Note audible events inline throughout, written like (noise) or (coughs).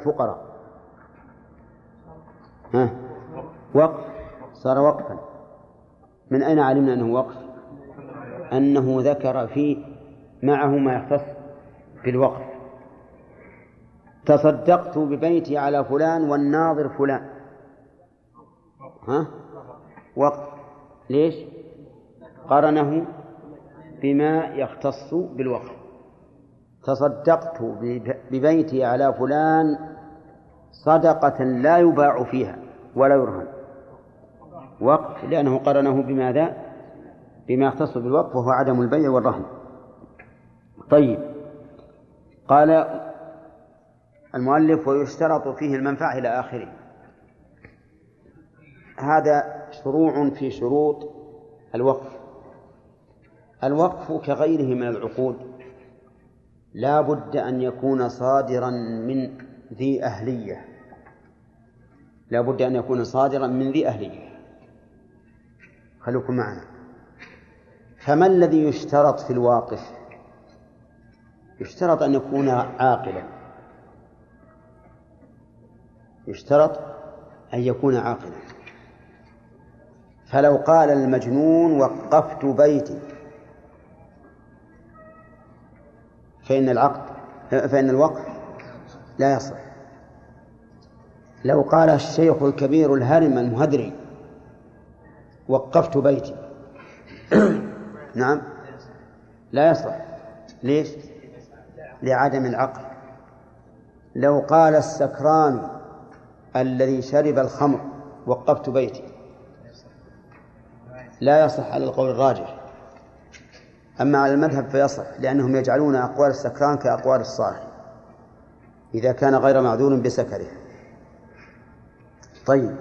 الفقراء. ها؟ وقف. صار وقفا. من أين علمنا أنه وقف؟ أنه ذكر فيه معه ما يختص بالوقف. تصدقت ببيتي على فلان والناظر فلان. ها؟ وقف. ليش؟ قرنه بما يختص بالوقف. تصدقت ببيتي على فلان صدقة لا يباع فيها ولا يرهن. وقف لأنه قرنه بماذا؟ بما يختص بالوقف وهو عدم البيع والرهن. طيب. قال المؤلف ويشترط فيه المنفعة إلى آخره. هذا شروع في شروط الوقف. الوقف كغيره من العقود. لا بد أن يكون صادرا من ذي أهلية. لا بد أن يكون صادرا من ذي أهلية. خلوكم معنا. فما الذي يشترط في الواقف؟ يشترط أن يكون عاقلا. يشترط أن يكون عاقلا. فلو قال المجنون وقفت بيتي فإن العقد فإن الوقف لا يصح. لو قال الشيخ الكبير الهرم المهدري وقفت بيتي. (clears throat) نعم. لا يصح. ليش؟ لعدم العقل. لو قال السكران الذي شرب الخمر وقفت بيتي. لا يصح على القول الراجح. أما على المذهب فيصح لأنهم يجعلون أقوال السكران كأقوال الصاحي إذا كان غير معذور بسكره. طيب.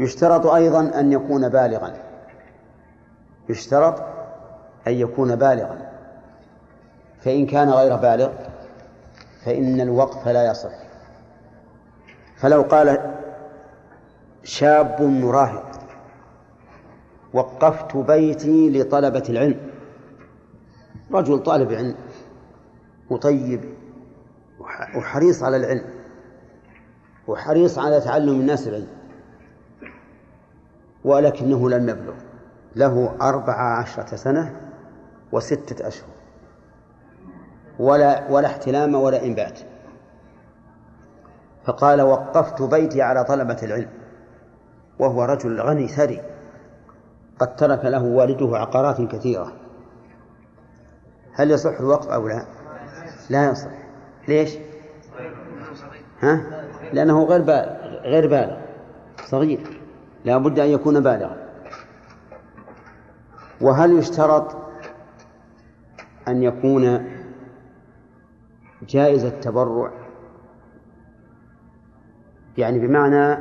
يشترط أيضا أن يكون بالغا. يشترط أن يكون بالغا. فإن كان غير بالغ فإن الوقف لا يصح. فلو قال شاب مراهق وقفت بيتي لطلبة العلم. رجل طالب علم وطيب وحريص على العلم. وحريص على تعلم الناس العلم. ولكنه لم يبلغ. له أربع عشرة سنة وستة أشهر. ولا ولا احتلام ولا إنبات. فقال وقفت بيتي على طلبة العلم. وهو رجل غني ثري. قد ترك له والده عقارات كثيرة. هل يصح الوقف أو لا؟ لا يصح. ليش؟ ها؟ لأنه غير بالغ غير بالغ. صغير. لا بد أن يكون بالغا. وهل يشترط أن يكون جائز التبرع؟ يعني بمعنى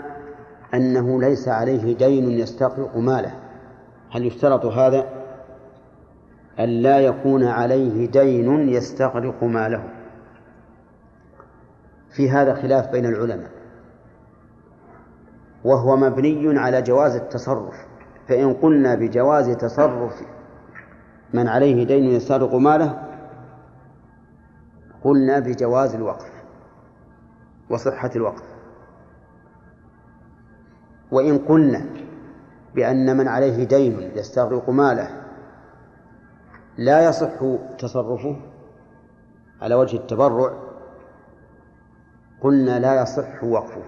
أنه ليس عليه دين يستغرق ماله. هل يشترط هذا؟ أن لا يكون عليه دين يستغرق ماله. في هذا خلاف بين العلماء. وهو مبني على جواز التصرف. فإن قلنا بجواز تصرف من عليه دين يستغرق ماله قلنا بجواز الوقف وصحة الوقف. وإن قلنا بأن من عليه دين يستغرق ماله لا يصح تصرفه على وجه التبرع قلنا لا يصح وقفه.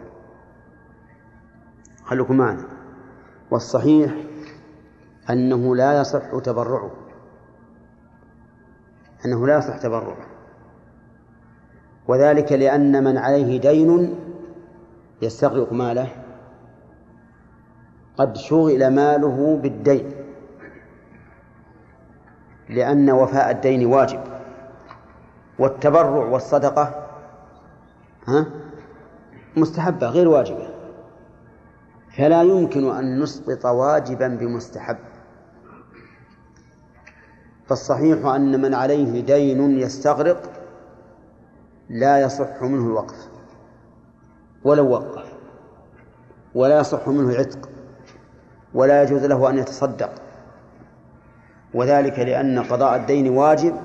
خلكم معنا. والصحيح أنه لا يصح تبرعه. أنه لا يصح تبرعه. وذلك لأن من عليه دين يستغرق ماله. قد شغل ماله بالدين. لأن وفاء الدين واجب. والتبرع والصدقة ها؟ مستحبة غير واجبة. فلا يمكن أن نسقط واجبا بمستحب. فالصحيح أن من عليه دين يستغرق لا يصح منه الوقف ولو وقف ولا يصح منه العتق ولا يجوز له أن يتصدق. وذلك لأن قضاء الدين واجب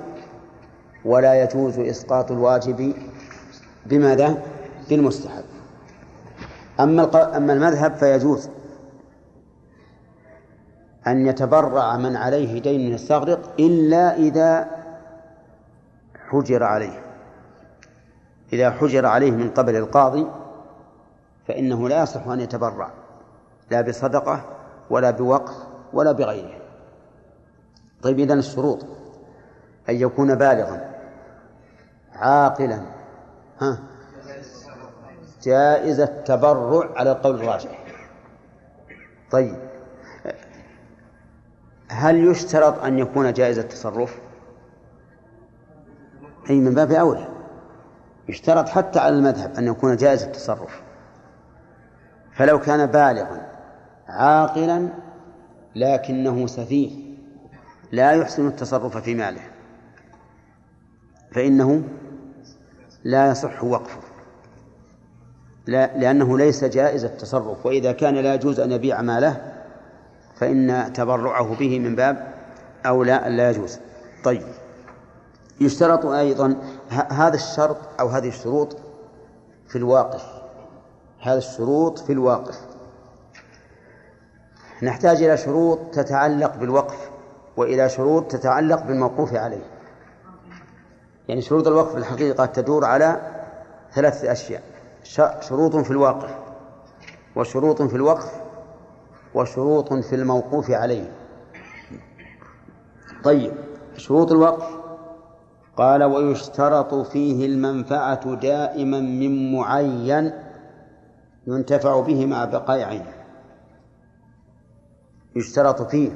ولا يجوز إسقاط الواجب بماذا؟ بالمستحب. أما أما المذهب فيجوز أن يتبرع من عليه دين يستغرق إلا إذا حجر عليه. إذا حجر عليه من قبل القاضي فإنه لا يصح أن يتبرع لا بصدقة ولا بوقف ولا بغيره. طيب إذن الشروط أن يكون بالغا عاقلا ها. جائز التبرع على القول الراجح. طيب. هل يشترط أن يكون جائز التصرف؟ أي من باب أولى. يشترط حتى على المذهب أن يكون جائز التصرف. فلو كان بالغا عاقلا لكنه سفيه لا يحسن التصرف في ماله. فإنه لا يصح وقفه. لا لأنه ليس جائز التصرف وإذا كان لا يجوز أن يبيع ماله فإن تبرعه به من باب أولى أن لا يجوز. طيب. يشترط أيضا هذا الشرط أو هذه الشروط في الواقف. هذا الشروط في الواقف. نحتاج إلى شروط تتعلق بالوقف وإلى شروط تتعلق بالموقوف عليه. يعني شروط الوقف الحقيقة تدور على ثلاثة أشياء شروط في الواقف وشروط في الوقف وشروط في الموقوف عليه. طيب شروط الوقف قال ويشترط فيه المنفعة دائما من معين ينتفع به مع بقاء عينه يشترط فيه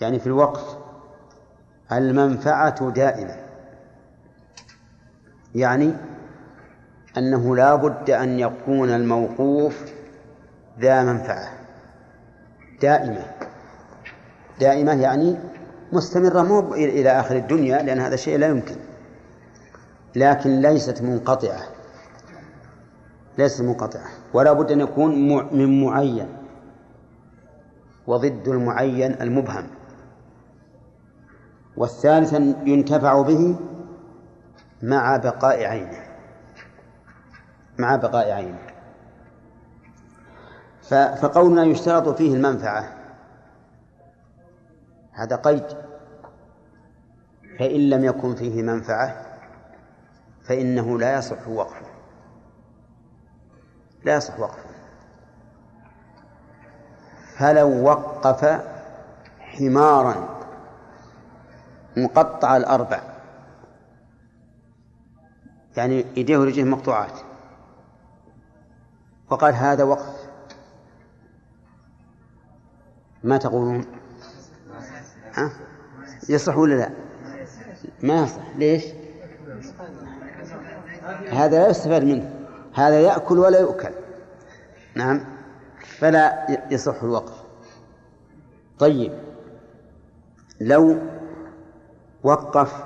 يعني في الوقف المنفعة دائمة يعني أنه لا بد أن يكون الموقوف ذا منفعة دائمة. دائمة يعني مستمرة مو إلى آخر الدنيا لأن هذا الشيء لا يمكن. لكن ليست منقطعة. ليست منقطعة. ولا بد أن يكون من معين. وضد المعين المبهم. والثالث ينتفع به مع بقاء عينه. مع بقاء عينه. فقولنا يشترط فيه المنفعة. هذا قيد. فإن لم يكن فيه منفعة فإنه لا يصح وقفه. لا يصح وقفه. فلو وقف حمارا مقطع الأربع يعني يديه ورجله مقطوعات. وقال هذا وقف. ما تقولون؟ ها؟ يصح ولا لا؟ ما يصح ليش؟ هذا لا يستفاد منه. هذا يأكل ولا يؤكل. نعم. فلا يصح الوقف. طيب. لو وقف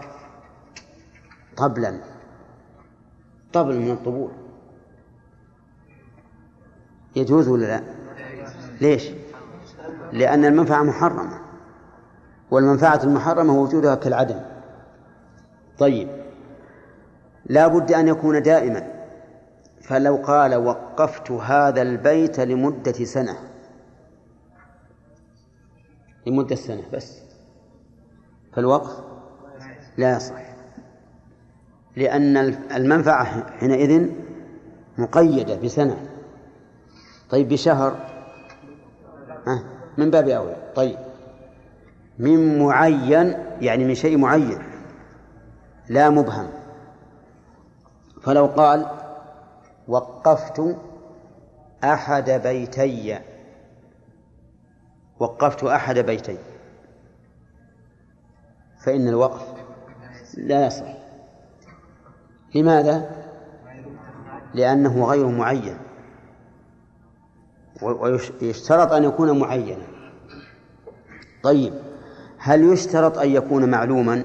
طبلا طبل من الطبول. يجوز ولا لا؟ ليش؟ لأن المنفعة محرمة. والمنفعة المحرمة وجودها كالعدم. طيب. لا بد أن يكون دائما. فلو قال وقفت هذا البيت لمدة سنة. لمدة سنة بس. فالوقف لا يصح. لأن المنفعة حينئذ مقيدة بسنة. طيب بشهر؟ من باب أولى طيب من معين يعني من شيء معين لا مبهم. فلو قال وقفت أحد بيتي. وقفت أحد بيتي. فإن الوقف لا يصح. لماذا؟ لأنه غير معين. ويشترط أن يكون معينا. طيب هل يشترط أن يكون معلوما؟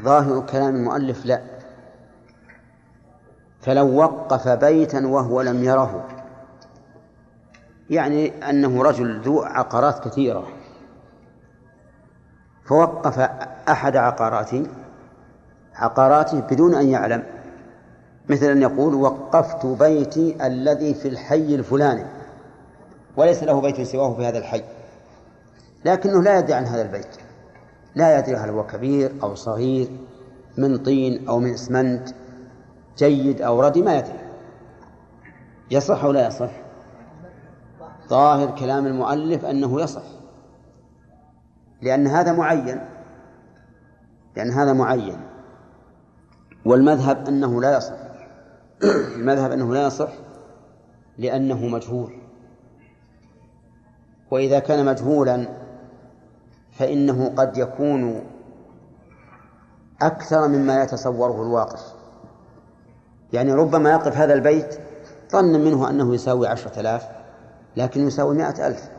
ظاهر كلام المؤلف لا. فلو وقف بيتا وهو لم يره يعني أنه رجل ذو عقارات كثيرة فوقف أحد عقاراته عقاراته بدون أن يعلم. مثل أن يقول وقفت بيتي الذي في الحي الفلاني وليس له بيت سواه في هذا الحي. لكنه لا يدري عن هذا البيت. لا يدري هل هو كبير أو صغير من طين أو من إسمنت جيد أو ردي ما يدري. يصح أو لا يصح؟ ظاهر كلام المؤلف أنه يصح. لأن هذا معين. لأن هذا معين. والمذهب أنه لا يصح. المذهب أنه لا يصح لأنه مجهول. وإذا كان مجهولا فإنه قد يكون أكثر مما يتصوره الواقف. يعني ربما يقف هذا البيت ظن منه أنه يساوي عشرة آلاف لكن يساوي مائة ألف.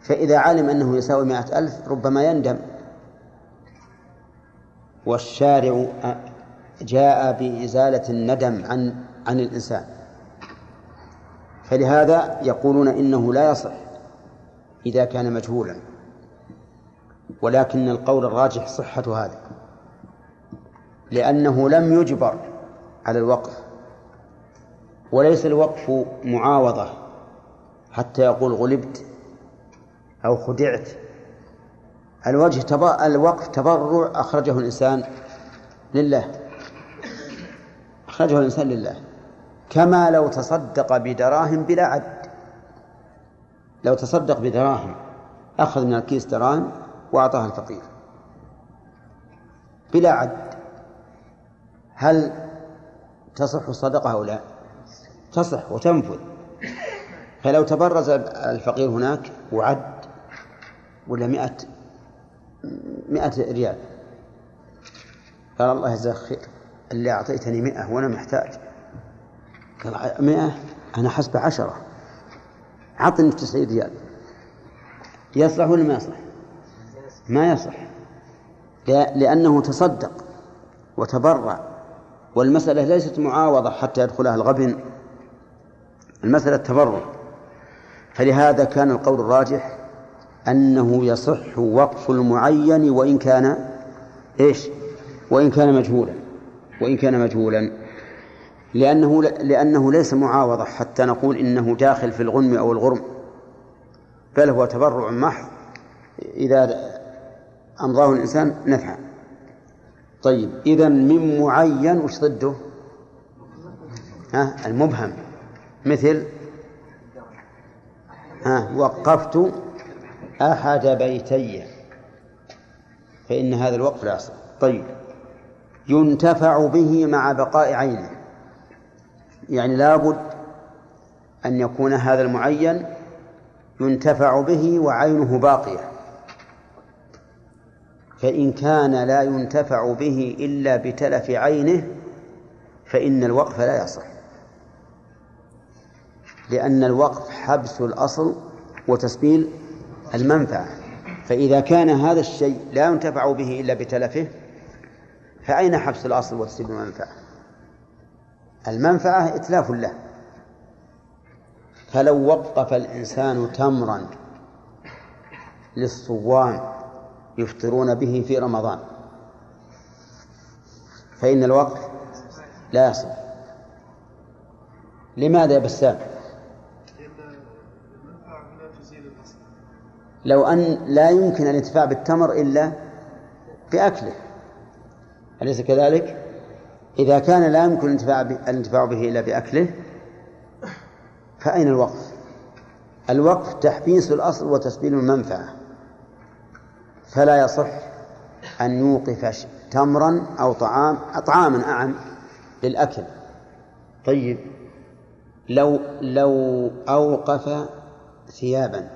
فإذا علم أنه يساوي مائة ألف ربما يندم. والشارع جاء بإزالة الندم عن عن الإنسان. فلهذا يقولون إنه لا يصح إذا كان مجهولا. ولكن القول الراجح صحة هذا لأنه لم يجبر على الوقف وليس الوقف معاوضة حتى يقول غلبت أو خدعت. الوجه تبا... الوقف تبرع أخرجه الإنسان لله. أخرجه الإنسان لله. كما لو تصدق بدراهم بلا عد. لو تصدق بدراهم أخذ من الكيس دراهم وأعطاها الفقير. بلا عد. هل تصح الصدقة أو لا؟ تصح وتنفذ. فلو تبرز الفقير هناك وعد ولا مئة مئة ريال. قال الله يجزاك خير. اللي أعطيتني مئة وأنا محتاج. قال مئة أنا حسب عشرة. عطني تسعين ريال. يصلح ولا ما يصلح؟ ما يصح لأنه تصدق وتبرع والمسألة ليست معاوضة حتى يدخلها الغبن المسألة تبرع فلهذا كان القول الراجح أنه يصح وقف المعين وإن كان إيش؟ وإن كان مجهولا وإن كان مجهولا. لأنه لأنه ليس معاوضة حتى نقول إنه داخل في الغنم أو الغرم بل هو تبرع محض. إذا أمضاه الإنسان نفعا طيب إذا من معين وش ضده؟ ها المبهم. مثل ها وقفت أحد بيتي. فإن هذا الوقف لا يصح. طيب. ينتفع به مع بقاء عينه. يعني لابد أن يكون هذا المعين ينتفع به وعينه باقية. فإن كان لا ينتفع به إلا بتلف عينه فإن الوقف لا يصح. لأن الوقف حبس الأصل وتسبيل المنفعة. فإذا كان هذا الشيء لا ينتفع به إلا بتلفه فأين حبس الأصل وتسبيل المنفعة؟ المنفعة إتلاف له. فلو وقف الإنسان تمرا للصوام يفطرون به في رمضان فإن الوقف لا يصح لماذا يا بسام؟ لو أن لا يمكن الانتفاع بالتمر إلا بأكله أليس كذلك؟ إذا كان لا يمكن الانتفاع الإنتفاع به إلا بأكله فأين الوقف؟ الوقف تحبيس الأصل وتسبيل المنفعة فلا يصح أن يوقف تمرا أو طعام طعاما أعم للأكل طيب لو لو أوقف ثيابا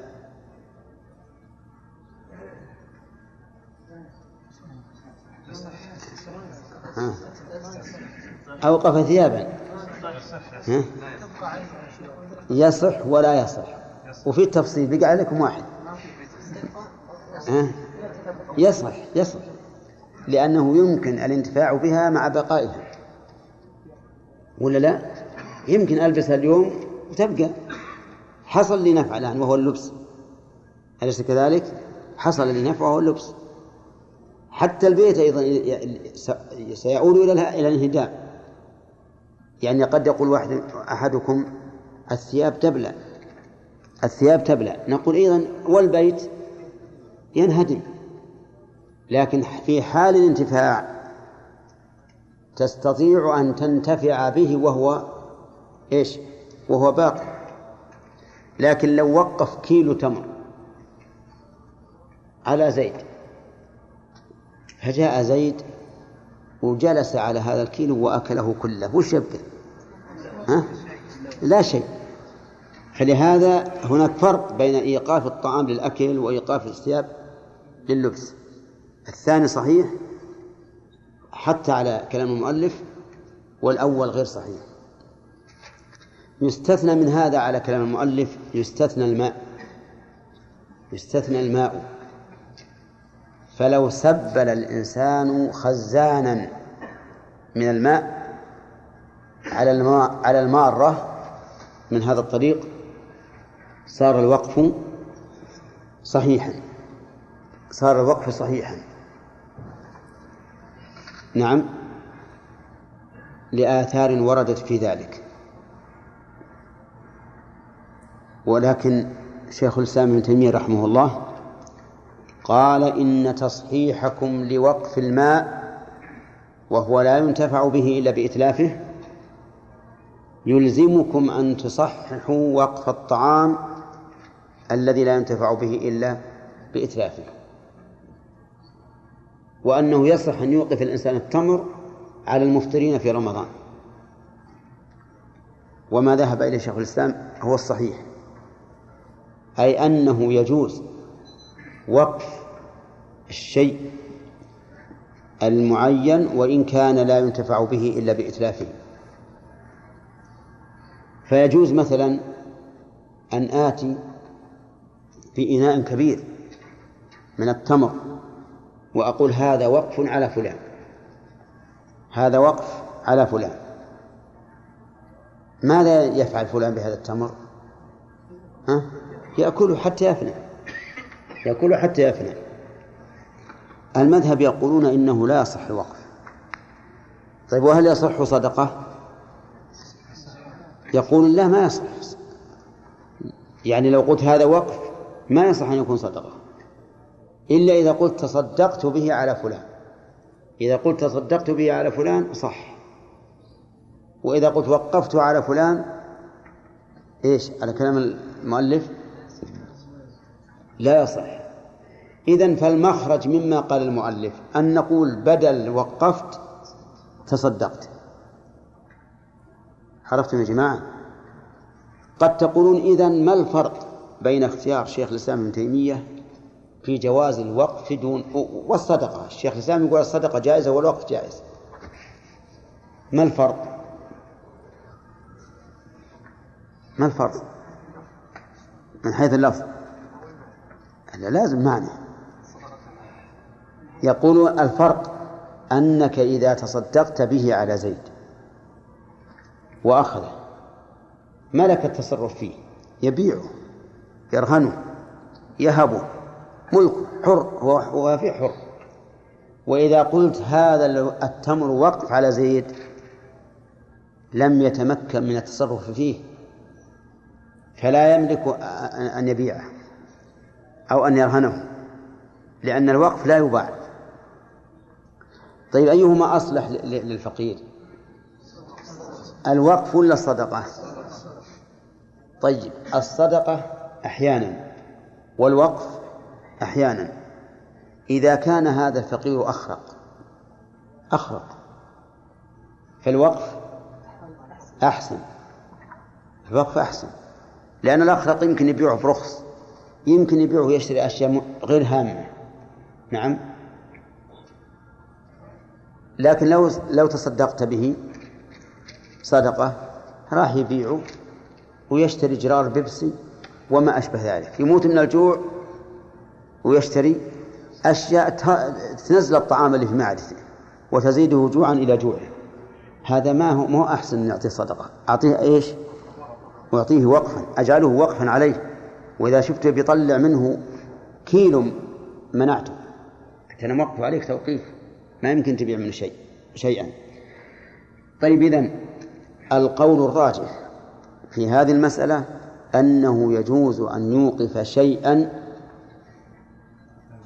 أوقف ثيابا. يصح ولا يصح. وفي التفصيل بقى عليكم واحد. يصح يصح. لأنه يمكن الانتفاع بها مع بقائها. ولا لا؟ يمكن ألبسها اليوم وتبقى. حصل لي نفع الآن وهو اللبس. أليس كذلك؟ حصل لي نفع وهو اللبس. حتى البيت أيضا سيعود إلى إلى الانهدام. يعني قد يقول واحد أحدكم الثياب تبلى. الثياب تبلى. نقول أيضا والبيت ينهدم. لكن في حال الانتفاع تستطيع أن تنتفع به وهو إيش؟ وهو باقي. لكن لو وقف كيلو تمر على زيد فجاء زيد وجلس على هذا الكيلو وأكله كله. وش يبقى ها؟ لا شيء. فلهذا هناك فرق بين إيقاف الطعام للأكل وإيقاف الثياب لللبس. الثاني صحيح حتى على كلام المؤلف والأول غير صحيح. يستثنى من هذا على كلام المؤلف يستثنى الماء. يستثنى الماء. فلو سبل الإنسان خزانا من الماء على الماء على المارة من هذا الطريق صار الوقف صحيحا. صار الوقف صحيحا. نعم. لآثار وردت في ذلك. ولكن شيخ الإسلام ابن تيمية رحمه الله قال إن تصحيحكم لوقف الماء وهو لا ينتفع به إلا بإتلافه يلزمكم أن تصححوا وقف الطعام الذي لا ينتفع به إلا بإتلافه وأنه يصح أن يوقف الإنسان التمر على المفطرين في رمضان وما ذهب إليه شيخ الإسلام هو الصحيح أي أنه يجوز وقف الشيء المعين وإن كان لا ينتفع به إلا بإتلافه. فيجوز مثلا أن آتي بإناء كبير من التمر وأقول هذا وقف على فلان. هذا وقف على فلان. ماذا يفعل فلان بهذا التمر؟ ها؟ يأكله حتى يفنى. يأكله حتى يفنى. المذهب يقولون إنه لا يصح الوقف طيب وهل يصح صدقة؟ يقول لا ما يصح. يعني لو قلت هذا وقف ما يصح أن يكون صدقة. إلا إذا قلت تصدقت به على فلان. إذا قلت تصدقت به على فلان صح. وإذا قلت وقفت على فلان إيش؟ على كلام المؤلف؟ لا يصح. إذن فالمخرج مما قال المؤلف أن نقول بدل وقفت تصدقت. عرفتم يا جماعة؟ قد تقولون إذن ما الفرق بين اختيار شيخ الإسلام ابن تيمية في جواز الوقف دون والصدقة؟ الشيخ الإسلام يقول الصدقة جائزة والوقف جائز. ما الفرق؟ ما الفرق؟ من حيث اللفظ. لا لازم معنى يقول الفرق أنك إذا تصدقت به على زيد وأخذه ملك التصرف فيه يبيعه يرهنه يهبه ملك حر هو في حر. وإذا قلت هذا التمر وقف على زيد لم يتمكن من التصرف فيه فلا يملك أن يبيعه أو أن يرهنه لأن الوقف لا يباع. طيب أيهما أصلح للفقير؟ الوقف ولا الصدقة؟ طيب الصدقة أحيانا والوقف أحيانا. إذا كان هذا الفقير أخرق أخرق فالوقف أحسن الوقف أحسن. لأن الأخرق يمكن يبيعه برخص يمكن يبيعه ويشتري أشياء غير هامة. نعم؟ لكن لو لو تصدقت به صدقة راح يبيعه ويشتري جرار بيبسي وما أشبه ذلك. يموت من الجوع ويشتري أشياء تنزل الطعام اللي في معدته وتزيده جوعا إلى جوعه. هذا ما هو ما أحسن من يعطيه صدقة. أعطيه إيش؟ أعطيه وقفا. أجعله وقفا عليه. وإذا شفته بيطلع منه كيلو منعته. أنا موقف عليك توقيف. ما يمكن تبيع منه شيء شيئا. طيب إذن القول الراجح في هذه المسألة أنه يجوز أن يوقف شيئا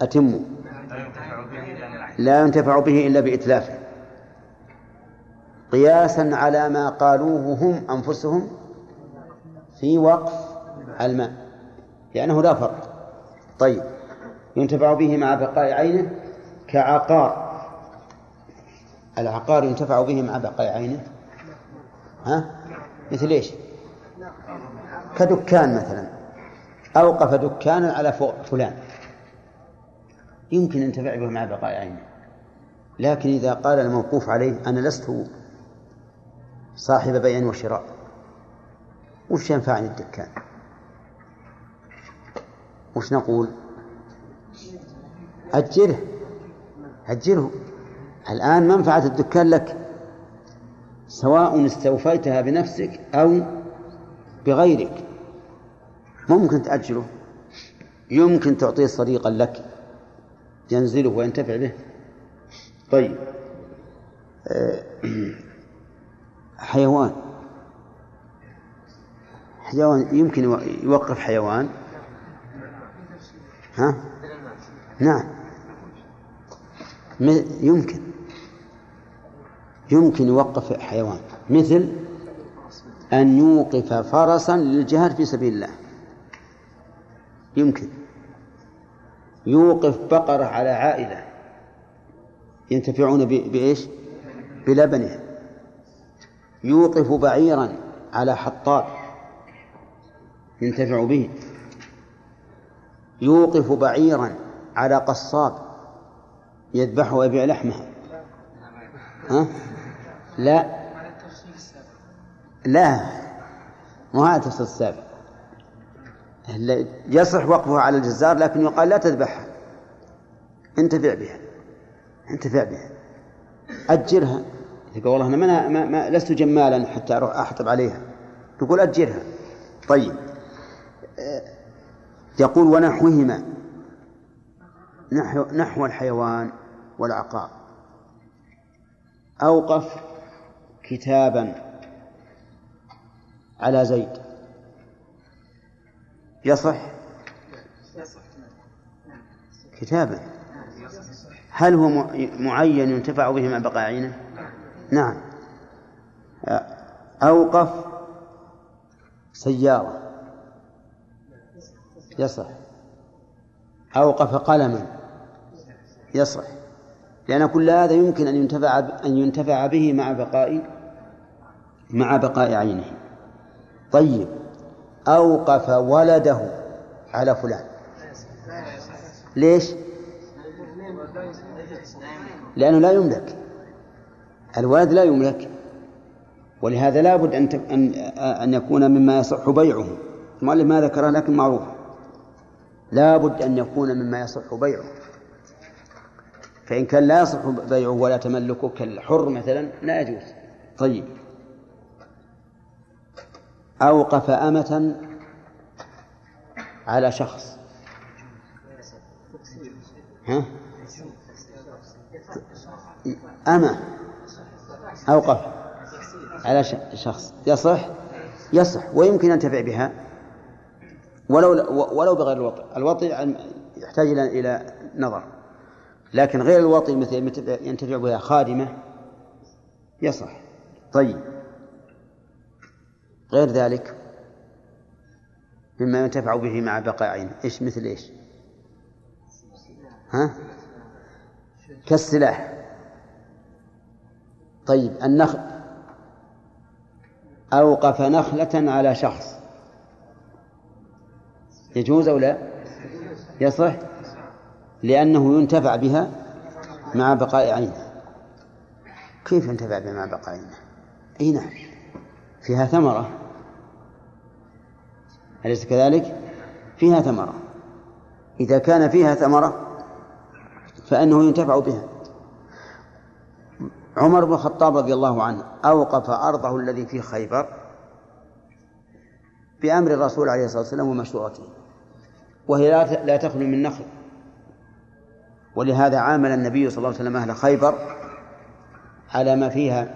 أتم. لا ينتفع به إلا بإتلافه. قياسا على ما قالوه هم أنفسهم في وقف الماء لأنه لا فرق. طيب ينتفع به مع بقاء عينه كعقار. العقار ينتفع به مع بقاء عينه ها؟ مثل إيش؟ كدكان مثلا. أوقف دكانا على فلان. يمكن ينتفع به مع بقاء عينه لكن إذا قال الموقوف عليه أنا لست صاحب بيع وشراء. وش ينفعني الدكان؟ وش نقول؟ أجره. أجره. الآن منفعة الدكان لك سواء استوفيتها بنفسك أو بغيرك. ممكن تأجره يمكن تعطيه صديقا لك ينزله وينتفع به. طيب. آه، حيوان. حيوان يمكن يوقف حيوان. ها؟ نعم. يمكن. يمكن يوقف حيوان. مثل أن يوقف فرسا للجهاد في سبيل الله. يمكن. يوقف بقرة على عائلة. ينتفعون بإيش؟ بلبنه. يوقف بعيرا على حطاب. ينتفع به. يوقف بعيرا على قصاب. يذبحه ويبيع لحمه. ها؟ لا. لا. ما هذا التفصيل السابق. يصح وقفها على الجزار لكن يقال لا تذبحها. انتفع بها. انتفع بها. أجرها. يقول والله أنا ما, ما, ما لست جمالا حتى أروح أحطب عليها. تقول أجرها. طيب. يقول ونحوهما نحو, نحو الحيوان والعقار. أوقف. كتابا على زيد. يصح؟ كتابا. هل هو معين ينتفع به مع بقاء عينه؟ نعم. أوقف سيارة. يصح. أوقف قلما. يصح. لأن كل هذا يمكن أن ينتفع أن ينتفع به مع بقاء مع بقاء عينه. طيب. أوقف ولده على فلان. ليش؟ لأنه لا يملك. الولد لا يملك. ولهذا لا بد أن أن أن يكون مما يصح بيعه. المؤلف ما ذكره لكن معروف. لا بد أن يكون مما يصح بيعه. فإن كان لا يصح بيعه ولا تملكه كالحر مثلا لا يجوز. طيب. أوقف أمة على شخص. ها؟ أمة. أوقف على شخص. يصح؟ يصح. ويمكن أن ينتفع بها. ولو ولو بغير الوطي. الوطي يحتاج إلى نظر. لكن غير الوطي مثل ينتفع بها خادمة يصح. طيب. غير ذلك مما ينتفع به مع بقاء عينه إيش مثل إيش؟ ها؟ كالسلاح. طيب. النخل أوقف نخلة على شخص. يجوز أو لا؟ يصح؟ لأنه ينتفع بها مع بقاء عينه. كيف ينتفع بها مع بقاء عينه؟ أي نعم. فيها ثمرة. أليس كذلك؟ فيها ثمرة. إذا كان فيها ثمرة فإنه ينتفع بها. عمر بن الخطاب رضي الله عنه أوقف أرضه الذي في خيبر بأمر الرسول عليه الصلاة والسلام ومشورته وهي لا تخلو من نخل. ولهذا عامل النبي صلى الله عليه وسلم أهل خيبر على ما فيها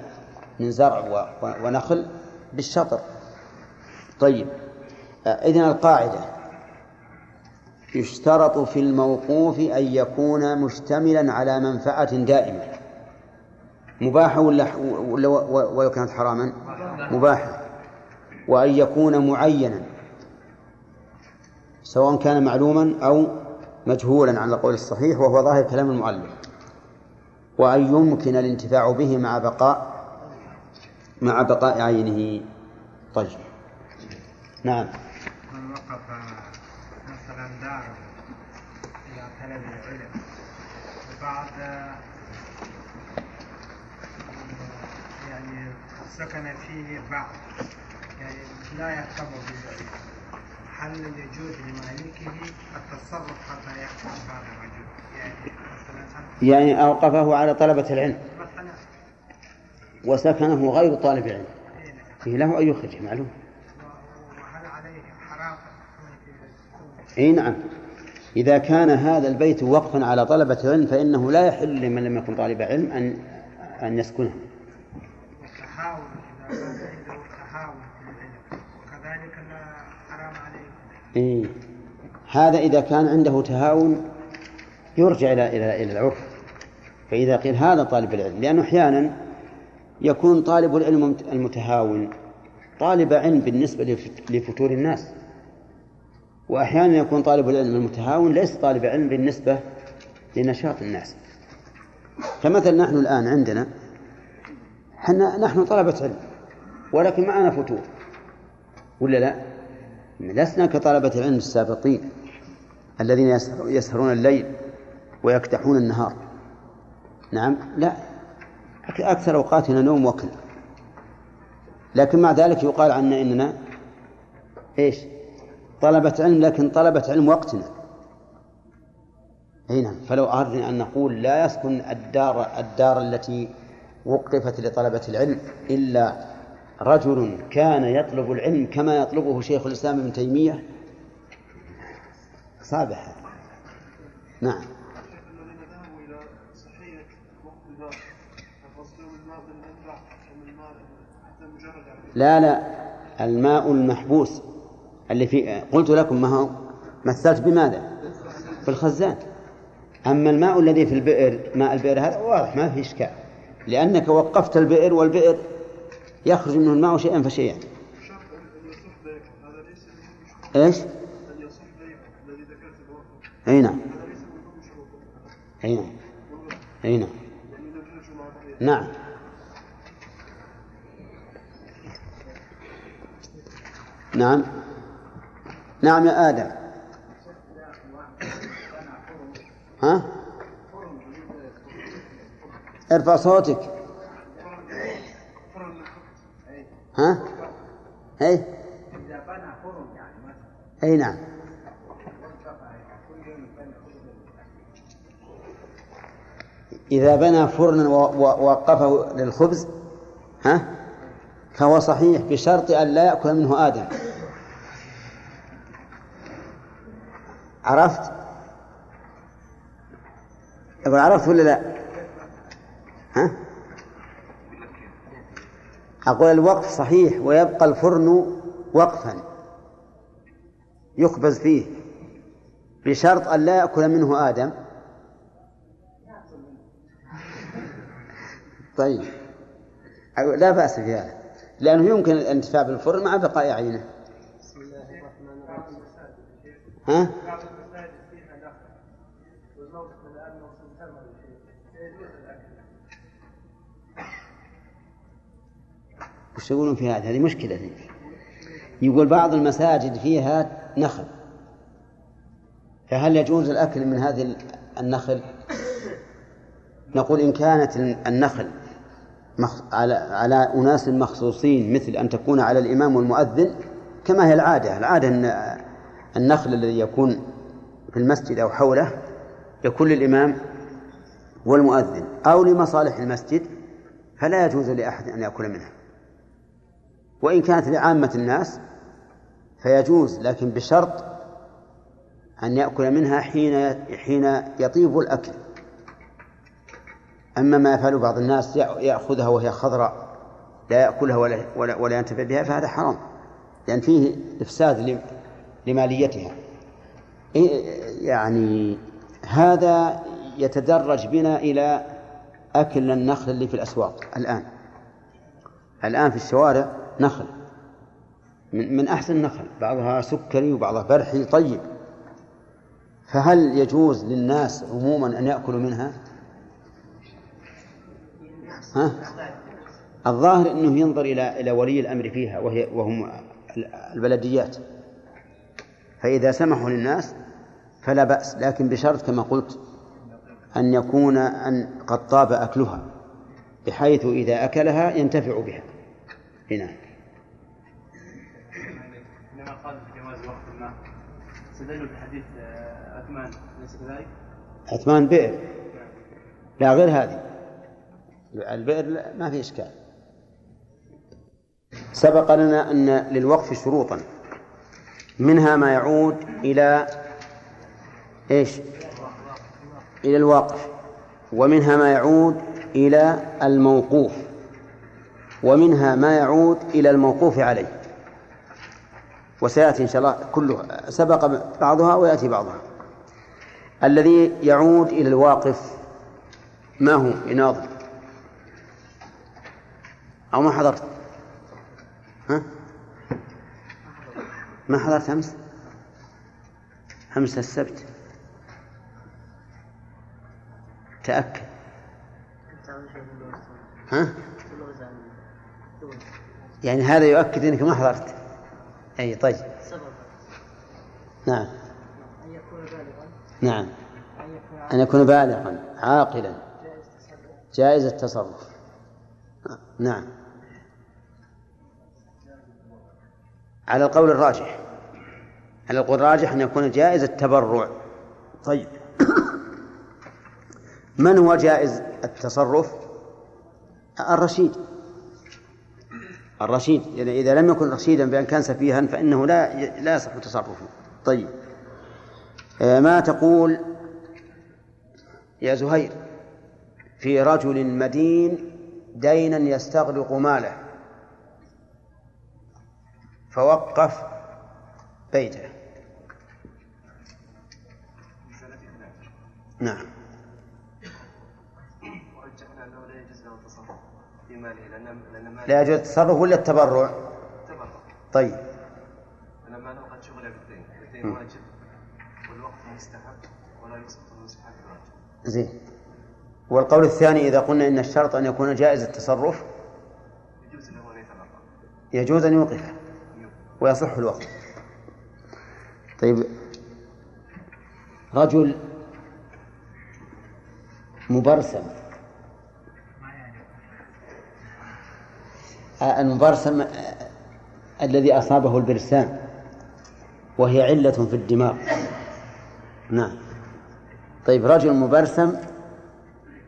من زرع ونخل بالشطر. طيب إذن القاعدة. يشترط في الموقوف أن يكون مشتملا على منفعة دائمة. مباحة ولا ولو كانت حراما؟ مباحة وأن يكون معينا سواء كان معلوما أو مجهولا على القول الصحيح وهو ظاهر كلام المؤلف. وأن يمكن الانتفاع به مع بقاء مع بقاء عينه. طيب. نعم. من وقف مثلا دار إلى طلب العلم وبعد يعني سكن فيه بعض يعني لا يهتم بالعلم. هل يجوز لمالكه التصرف حتى يحكم هذا الرجل. يعني مثلا يعني أوقفه على طلبة العلم. مثلا. وسكنه غير طالب علم. فيه له أن يخرج معلوم. وهل عليه حرام اي نعم. إذا كان هذا البيت وقفا على طلبة علم فإنه لا يحل لمن لم يكن طالب علم أن أن يسكنه. التهاون إذا كان وكذلك لا حرام عليه إيه. هذا إذا كان عنده تهاون يرجع إلى إلى إلى العرف. فإذا قيل هذا طالب العلم لأنه أحيانا يكون طالب العلم المتهاون. طالب علم بالنسبة لف- لفتور الناس. وأحيانا يكون طالب العلم المتهاون ليس طالب علم بالنسبة لنشاط الناس. فمثلا نحن الآن عندنا حنا نحن طلبة علم ولكن معنا فتور. ولا لا؟ لسنا كطلبة العلم السابقين الذين يسهر- يسهرون الليل ويكتحون النهار. نعم؟ لا. أك- أكثر أوقاتنا نوم وكل لكن مع ذلك يقال عنا إننا إيش؟ طلبة علم لكن طلبة علم وقتنا. أي نعم. فلو أردنا أن نقول لا يسكن الدار الدار التي وقفت لطلبة العلم إلا رجل كان يطلب العلم كما يطلبه شيخ الإسلام ابن تيمية؟ هذا. نعم. لا لا. الماء المحبوس اللي في قلت لكم ما هو؟ مثلت بماذا؟ في الخزان. أما الماء الذي في البئر ماء البئر هذا واضح ما في إشكال. لأنك وقفت البئر والبئر يخرج منه الماء شيئا فشيئا. إيش؟ أي نعم. أي نعم. أي نعم. نعم. نعم. نعم يا آدم. ها؟ ارفع صوتك. ها اي اي نعم إذا بنى فرنا ووقفه للخبز ها فهو صحيح بشرط أن لا يأكل منه آدم عرفت؟ أقول عرفت ولا لا؟ ها؟ أقول الوقف صحيح ويبقى الفرن وقفا. يخبز فيه. بشرط أن لا يأكل منه آدم. طيب. لا بأس في هذا. لأنه يمكن الانتفاع بالفرن مع بقاء عينه. بسم الله الرحمن ها؟ بعض المساجد فيها نخل والموت الآن موسم ثمر فيجوز الأكل وش يقولون في هذا؟ هذه مشكلة ذي. يقول بعض المساجد فيها نخل فهل يجوز الأكل من هذه النخل؟ نقول إن كانت النخل. على على أناس مخصوصين مثل أن تكون على الإمام والمؤذن كما هي العادة، العادة أن النخل الذي يكون في المسجد أو حوله يكون للإمام والمؤذن أو لمصالح المسجد فلا يجوز لأحد أن يأكل منها وإن كانت لعامة الناس فيجوز لكن بشرط أن يأكل منها حين حين يطيب الأكل. أما ما يفعل بعض الناس يأخذها وهي خضراء لا يأكلها ولا, ولا, ولا ينتفع بها فهذا حرام. لأن فيه إفساد لماليتها. يعني هذا يتدرج بنا إلى أكل النخل اللي في الأسواق الآن. الآن في الشوارع نخل. من, من أحسن النخل بعضها سكري وبعضها فرحي. طيب. فهل يجوز للناس عموما أن يأكلوا منها؟ ها؟ الظاهر أنه ينظر إلى إلى ولي الأمر فيها وهي وهم البلديات. فإذا سمحوا للناس فلا بأس لكن بشرط كما قلت أن يكون أن قد طاب أكلها بحيث إذا أكلها ينتفع بها. هنا. استدلوا بحديث عثمان أليس كذلك؟ عثمان بئر. لا غير هذه. البئر ما في إشكال. سبق لنا أن للوقف شروطا. منها ما يعود إلى إيش؟ إلى الوقف ومنها ما يعود إلى الموقوف. ومنها ما يعود إلى الموقوف عليه. وسيأتي إن شاء الله كله سبق بعضها ويأتي بعضها. الذي يعود إلى الواقف ما هو؟ يناظر. أو ما حضرت؟ ها؟ ما حضرت أمس؟ أمس السبت. تأكد. ها؟ يعني هذا يؤكد أنك ما حضرت. أي طيب. نعم. أن يكون بالغا. نعم. أن يكون بالغا عاقلا. جائز التصرف. نعم. على القول الراجح. على القول الراجح أن يكون جائز التبرع. طيب. (coughs) من هو جائز التصرف؟ الرشيد. الرشيد يعني إذا لم يكن رشيدا بأن كان سفيها فإنه لا لا يصح تصرفه. طيب. آه، ما تقول يا زهير في رجل مدين دينا يستغرق ماله؟ فوقف بيته. نعم. لا يجوز التصرف ولا التبرع؟ التبرع. طيب. أنا ما قد شغل بالدين، الدين واجب والوقف مستحب ولا يسقط المستحب. زين. والقول الثاني إذا قلنا إن الشرط أن يكون جائز التصرف يجوز له أن يتبرع. يجوز أن يوقفه ويصح الوقف طيب. رجل مبرسم المبرسم الذي أصابه البرسام وهي علة في الدماغ. نعم. طيب رجل مبرسم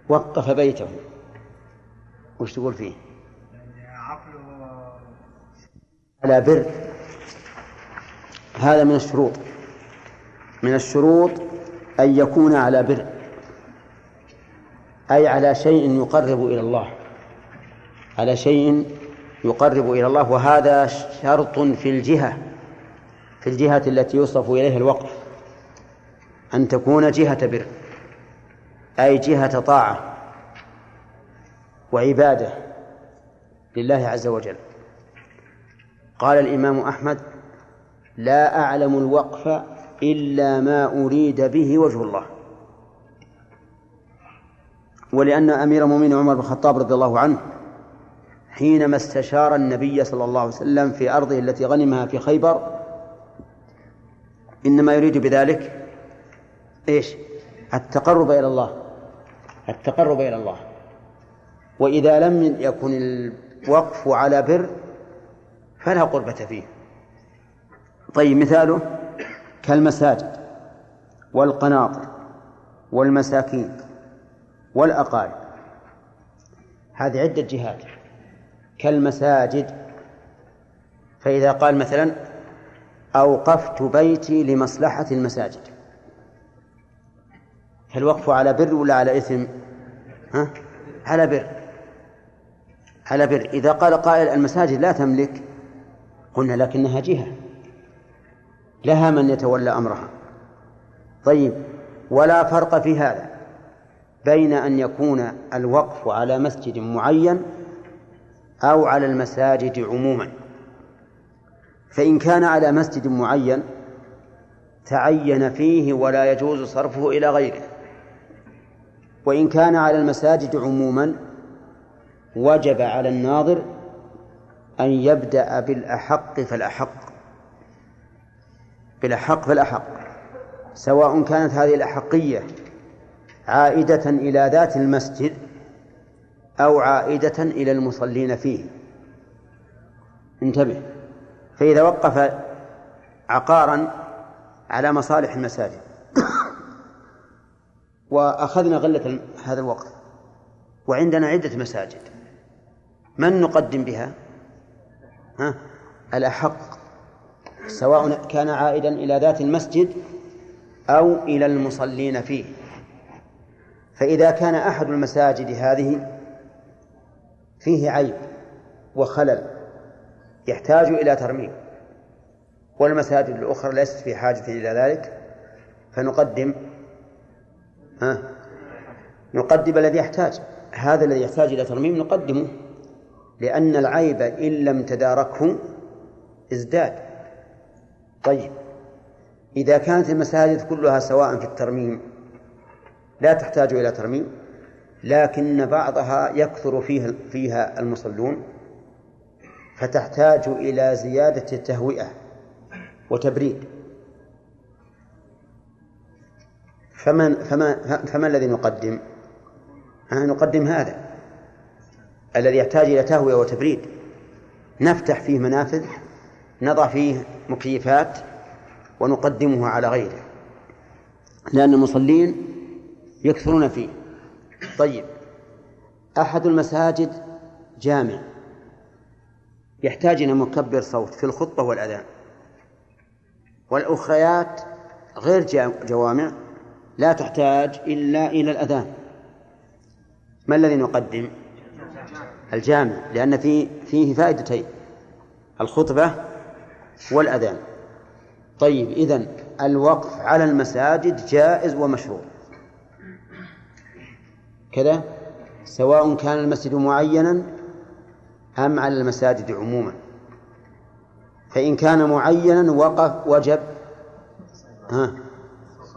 وقف بيته. وش تقول فيه؟ على بر. هذا من الشروط. من الشروط أن يكون على بر. أي على شيء يقرب إلى الله. على شيء يقرب إلى الله وهذا شرط في الجهة في الجهة التي يوصف إليها الوقف أن تكون جهة بر أي جهة طاعة وعبادة لله عز وجل. قال الإمام أحمد لا أعلم الوقف إلا ما أريد به وجه الله. ولأن أمير المؤمنين عمر بن الخطاب رضي الله عنه حينما استشار النبي صلى الله عليه وسلم في أرضه التي غنمها في خيبر إنما يريد بذلك إيش؟ التقرب إلى الله التقرب إلى الله. وإذا لم يكن الوقف على بر فلا قربة فيه. طيب مثاله كالمساجد والقناطر والمساكين والأقارب. هذه عدة جهات. كالمساجد. فإذا قال مثلا أوقفت بيتي لمصلحة المساجد. هل وقف على بر ولا على إثم؟ ها؟ على بر. على بر. إذا قال قائل المساجد لا تملك قلنا لكنها جهة. لها من يتولى أمرها. طيب ولا فرق في هذا بين أن يكون الوقف على مسجد معين أو على المساجد عموما. فإن كان على مسجد معين تعين فيه ولا يجوز صرفه إلى غيره. وإن كان على المساجد عموما وجب على الناظر أن يبدأ بالأحق فالأحق. بالأحق فالأحق. سواء كانت هذه الأحقية عائدة إلى ذات المسجد أو عائدة إلى المصلين فيه. انتبه. فإذا وقف عقارا على مصالح المساجد وأخذنا غلة هذا الوقف وعندنا عدة مساجد من نقدم بها؟ ها؟ الأحق سواء كان عائدا إلى ذات المسجد أو إلى المصلين فيه. فإذا كان أحد المساجد هذه فيه عيب وخلل يحتاج إلى ترميم والمساجد الأخرى ليست في حاجة إلى ذلك فنقدم ها؟ نقدم الذي يحتاج هذا الذي يحتاج إلى ترميم نقدمه لأن العيب إن لم تداركه ازداد. طيب إذا كانت المساجد كلها سواء في الترميم لا تحتاج إلى ترميم لكن بعضها يكثر فيها فيها المصلون فتحتاج إلى زيادة التهوئة وتبريد. فمن فما فما الذي نقدم؟ نقدم هذا الذي يحتاج إلى تهوية وتبريد. نفتح فيه منافذ نضع فيه مكيفات ونقدمه على غيره لأن المصلين يكثرون فيه. طيب. أحد المساجد جامع. يحتاج إلى مكبر صوت في الخطبة والأذان. والأخريات غير جوامع لا تحتاج إلا إلى الأذان. ما الذي نقدم؟ الجامع لأن فيه فيه فائدتين الخطبة والأذان. طيب إذن الوقف على المساجد جائز ومشروع. كذا سواء كان المسجد معينا أم على المساجد عموما فإن كان معينا وقف وجب ها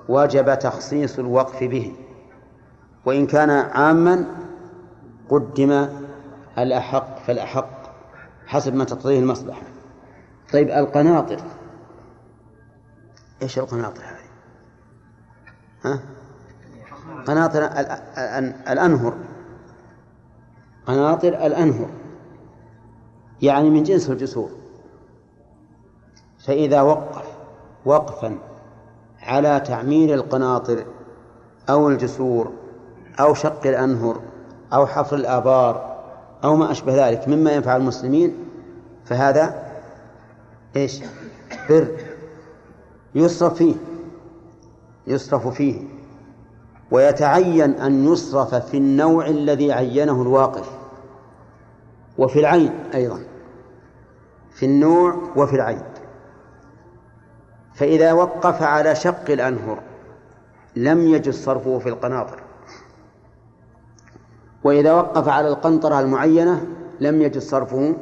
وجب تخصيص الوقف به وإن كان عاما قدم الأحق فالأحق حسب ما تقتضيه المصلحة طيب القناطر إيش القناطر هذه؟ ها؟ قناطر الأنهر. قناطر الأنهر. يعني من جنس الجسور. فإذا وقف وقفا على تعمير القناطر أو الجسور أو شق الأنهر أو حفر الآبار أو ما أشبه ذلك مما ينفع المسلمين فهذا إيش؟ بر. يصرف فيه. يصرف فيه. ويتعين أن يصرف في النوع الذي عينه الواقف وفي العين أيضا. في النوع وفي العين. فإذا وقف على شق الأنهر لم يجز صرفه في القناطر. وإذا وقف على القنطرة المعينة لم يجز صرفه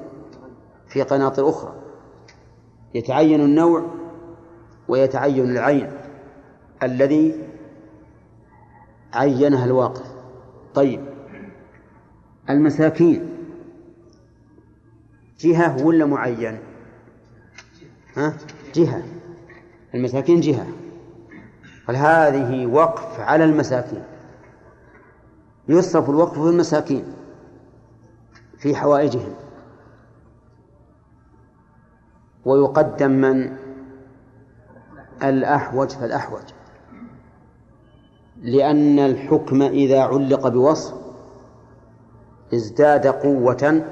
في قناطر أخرى. يتعين النوع ويتعين العين الذي عينها الواقف. طيب. المساكين. جهة ولا معين؟ ها؟ جهة. المساكين جهة. فهذه وقف على المساكين؟ يصرف الوقف في المساكين. في حوائجهم. ويقدم من؟ الأحوج فالأحوج. لأن الحكم إذا علق بوصف ازداد قوة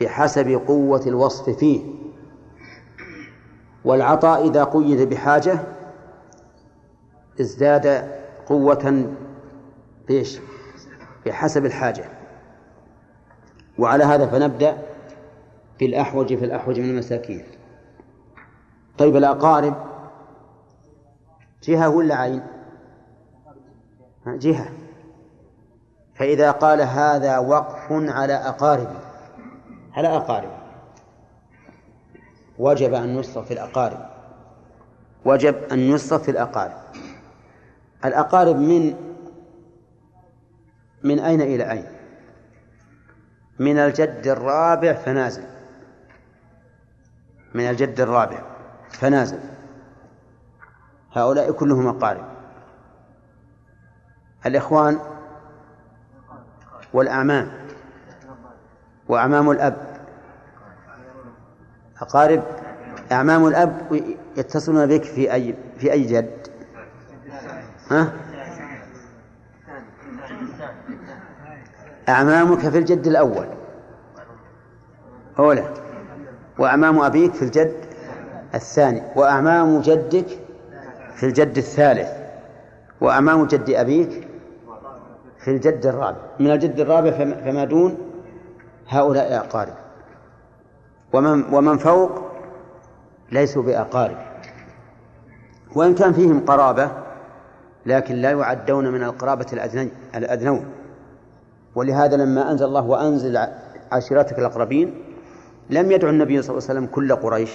بحسب قوة الوصف فيه. والعطاء إذا قيد بحاجة ازداد قوة بإيش؟ بحسب الحاجة. وعلى هذا فنبدأ بالأحوج في الأحوج من المساكين. طيب الأقارب جهة ولا عين؟ جهة. فإذا قال هذا وقف على أقارب على أقارب وجب أن يصرف في الأقارب. وجب أن يصرف في الأقارب. الأقارب من من أين إلى أين؟ من الجد الرابع فنازل. من الجد الرابع فنازل. هؤلاء كلهم أقارب. الإخوان والأعمام وأعمام الأب أقارب أعمام الأب يتصلون بك في أي في أي جد؟ ها؟ أعمامك في الجد الأول أولى وأعمام أبيك في الجد الثاني وأعمام جدك في الجد الثالث وأعمام جد أبيك في الجد الرابع. من الجد الرابع فما دون هؤلاء أقارب. ومن ومن فوق ليسوا بأقارب. وإن كان فيهم قرابة لكن لا يعدون من القرابة الأدنون. ولهذا لما أنزل الله وأنزل عشيرتك الأقربين لم يدعو النبي صلى الله عليه وسلم كل قريش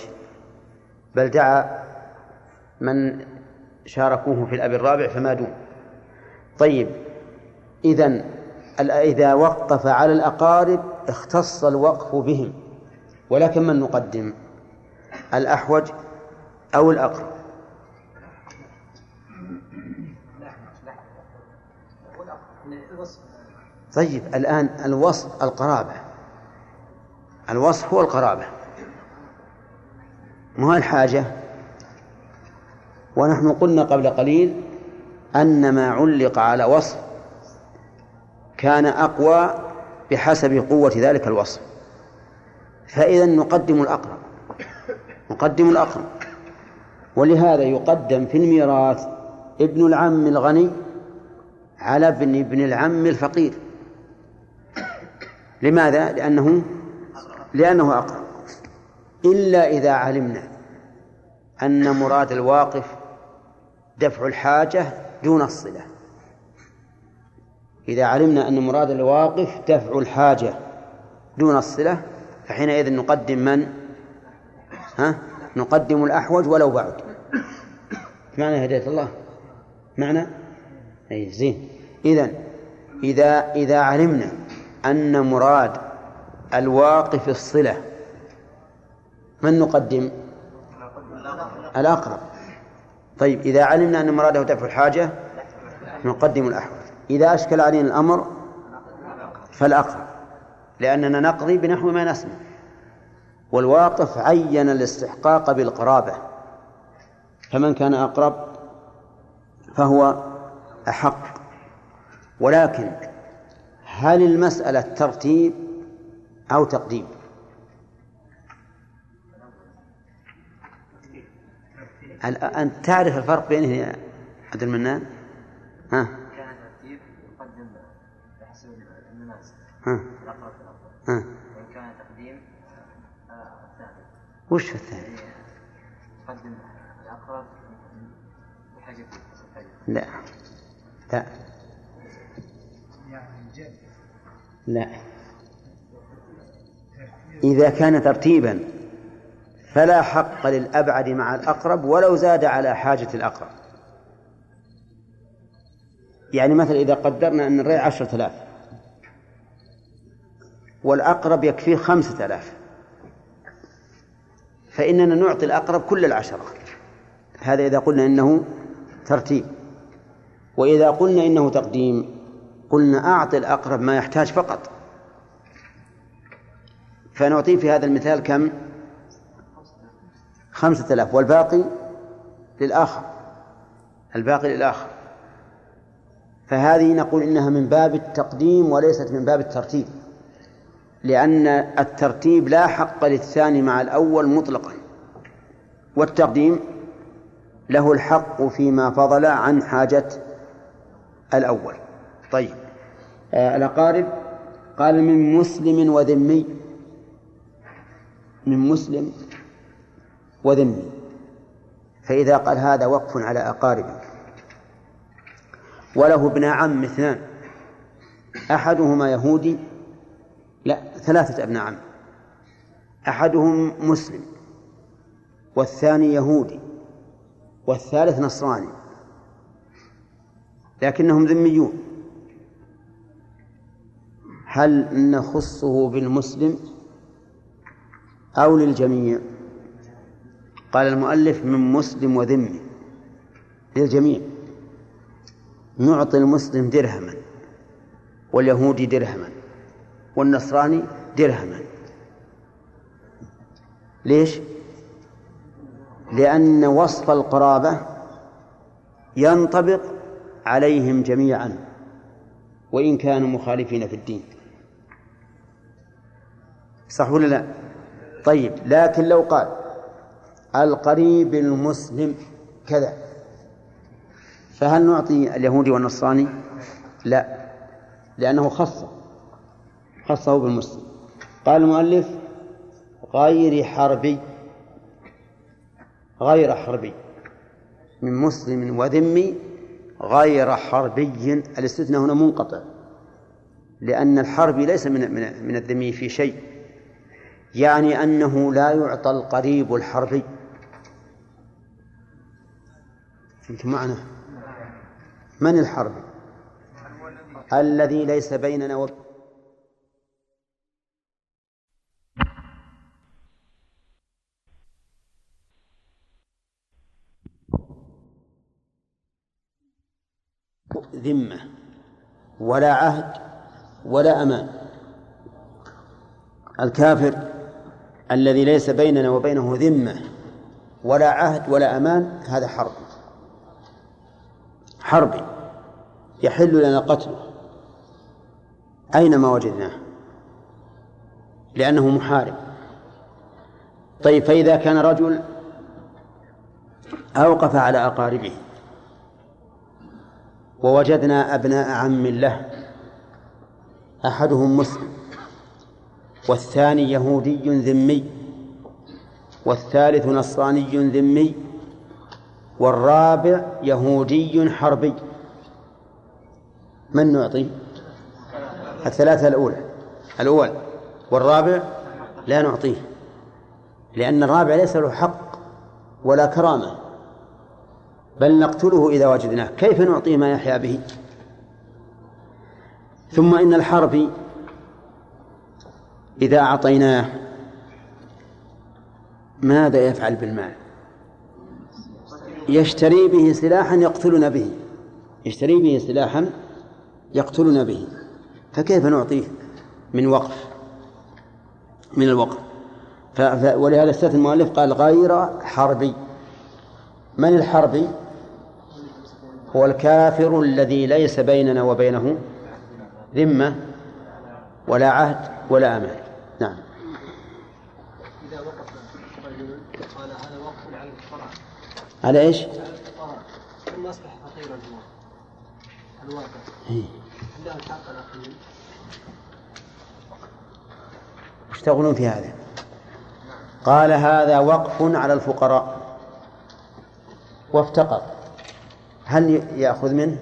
بل دعا من شاركوه في الأب الرابع فما دون. طيب إذا إذا وقف على الأقارب اختص الوقف بهم ولكن من نقدم؟ الأحوج أو الأقرب؟ طيب الآن الوصف القرابة. الوصف هو القرابة. ما الحاجة؟ ونحن قلنا قبل قليل أن ما علق على وصف كان أقوى بحسب قوة ذلك الوصف. فإذا نقدم الأقرب. نقدم الأقرب. ولهذا يقدم في الميراث ابن العم الغني على ابن ابن العم الفقير. لماذا؟ لأنه لأنه أقرب. إلا إذا علمنا أن مراد الواقف دفع الحاجة دون الصلة. إذا علمنا أن مراد الواقف دفع الحاجة دون الصلة فحينئذ نقدم من؟ ها؟ نقدم الأحوج ولو بعد. معنى هداية الله؟ معنى؟ أي زين. إذا إذا إذا علمنا أن مراد الواقف الصلة من نقدم؟ الأقرب. طيب إذا علمنا أن مراده دفع الحاجة نقدم الأحوج. إذا أشكل علينا الأمر فالأقرب لأننا نقضي بنحو ما نسمع والواقف عين الاستحقاق بالقرابة فمن كان أقرب فهو أحق ولكن هل المسألة ترتيب أو تقديم أنت تعرف الفرق بينه يا عبد المنان؟ ها؟ ها؟ ها؟ وإن كان تقديم الثاني وش الثاني؟ يقدم الأقرب بحاجة لا لا لا إذا كان ترتيبا فلا حق للأبعد مع الأقرب ولو زاد على حاجة الأقرب يعني مثلا إذا قدرنا أن الريع عشرة آلاف والأقرب يكفيه خمسة آلاف. فإننا نعطي الأقرب كل العشرة. هذا إذا قلنا إنه ترتيب. وإذا قلنا إنه تقديم قلنا أعطي الأقرب ما يحتاج فقط. فنعطيه في هذا المثال كم؟ خمسة آلاف. والباقي للآخر. الباقي للآخر. فهذه نقول إنها من باب التقديم وليست من باب الترتيب. لأن الترتيب لا حق للثاني مع الأول مطلقا. والتقديم له الحق فيما فضل عن حاجة الأول. طيب. آه الأقارب قال من مسلم وذمي. من مسلم وذمي. فإذا قال هذا وقف على أقاربه وله ابن عم اثنان. أحدهما يهودي لا ثلاثة أبناء عم. أحدهم مسلم والثاني يهودي والثالث نصراني لكنهم ذميون. هل نخصه بالمسلم أو للجميع؟ قال المؤلف من مسلم وذمي للجميع. نعطي المسلم درهما واليهودي درهما. والنصراني درهما ليش؟ لأن وصف القرابة ينطبق عليهم جميعا وإن كانوا مخالفين في الدين صح ولا لا؟ طيب لكن لو قال القريب المسلم كذا فهل نعطي اليهودي والنصراني؟ لا لأنه خصه خصه بالمسلم. قال المؤلف غير حربي غير حربي. من مسلم وذمي غير حربي. الاستثناء هنا منقطع لأن الحربي ليس من من الذمي في شيء. يعني أنه لا يعطى القريب الحربي. فهمت معنى من الحربي؟ الذي ليس بيننا وبين ذمة ولا عهد ولا أمان. الكافر الذي ليس بيننا وبينه ذمة ولا عهد ولا أمان هذا حرب. حربي يحل لنا قتله أينما وجدناه لأنه محارب. طيب فإذا كان رجل أوقف على أقاربه ووجدنا أبناء عم له. أحدهم مسلم والثاني يهودي ذمي والثالث نصراني ذمي والرابع يهودي حربي. من نعطي؟ الثلاثة الأولى. الأول والرابع لا نعطيه لأن الرابع ليس له حق ولا كرامة. بل نقتله إذا وجدناه. كيف نعطيه ما يحيا به؟ ثم إن الحربي إذا أعطيناه ماذا يفعل بالمال؟ يشتري به سلاحا يقتلنا به. يشتري به سلاحا يقتلنا به. فكيف نعطيه من وقف؟ من الوقف. ف... ولهذا استثنى المؤلف قال غير حربي. من الحربي؟ هو الكافر الذي ليس بيننا وبينه ذمة ولا عهد ولا أمان نعم. إذا وقف رجل قال هذا وقف على الفقراء على إيش؟ على الفقراء ثم أصبح فقيرا هو. الواقع. إيه. عنده الحق الأخير وش تقولون في هذا؟ قال هذا وقف على الفقراء. وافتقر. هل يأخذ منه؟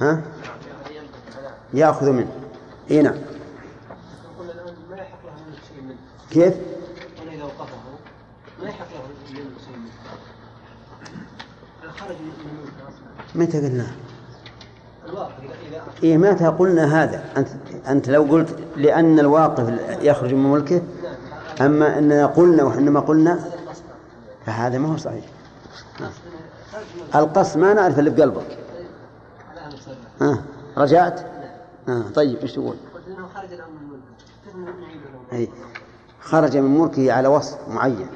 ها؟ يأخذ منه إي نعم كيف؟ إذا وقفه ما يحق له خرج من متى قلنا؟ إيه متى قلنا هذا؟ أنت أنت لو قلت لأن الواقف يخرج من ملكه أما أننا قلنا وإنما قلنا فهذا ما هو صحيح القص ما نعرف اللي بقلبك ها رجعت؟ ها طيب إيش تقول؟ خرج خرج من ملكه على وصف معين.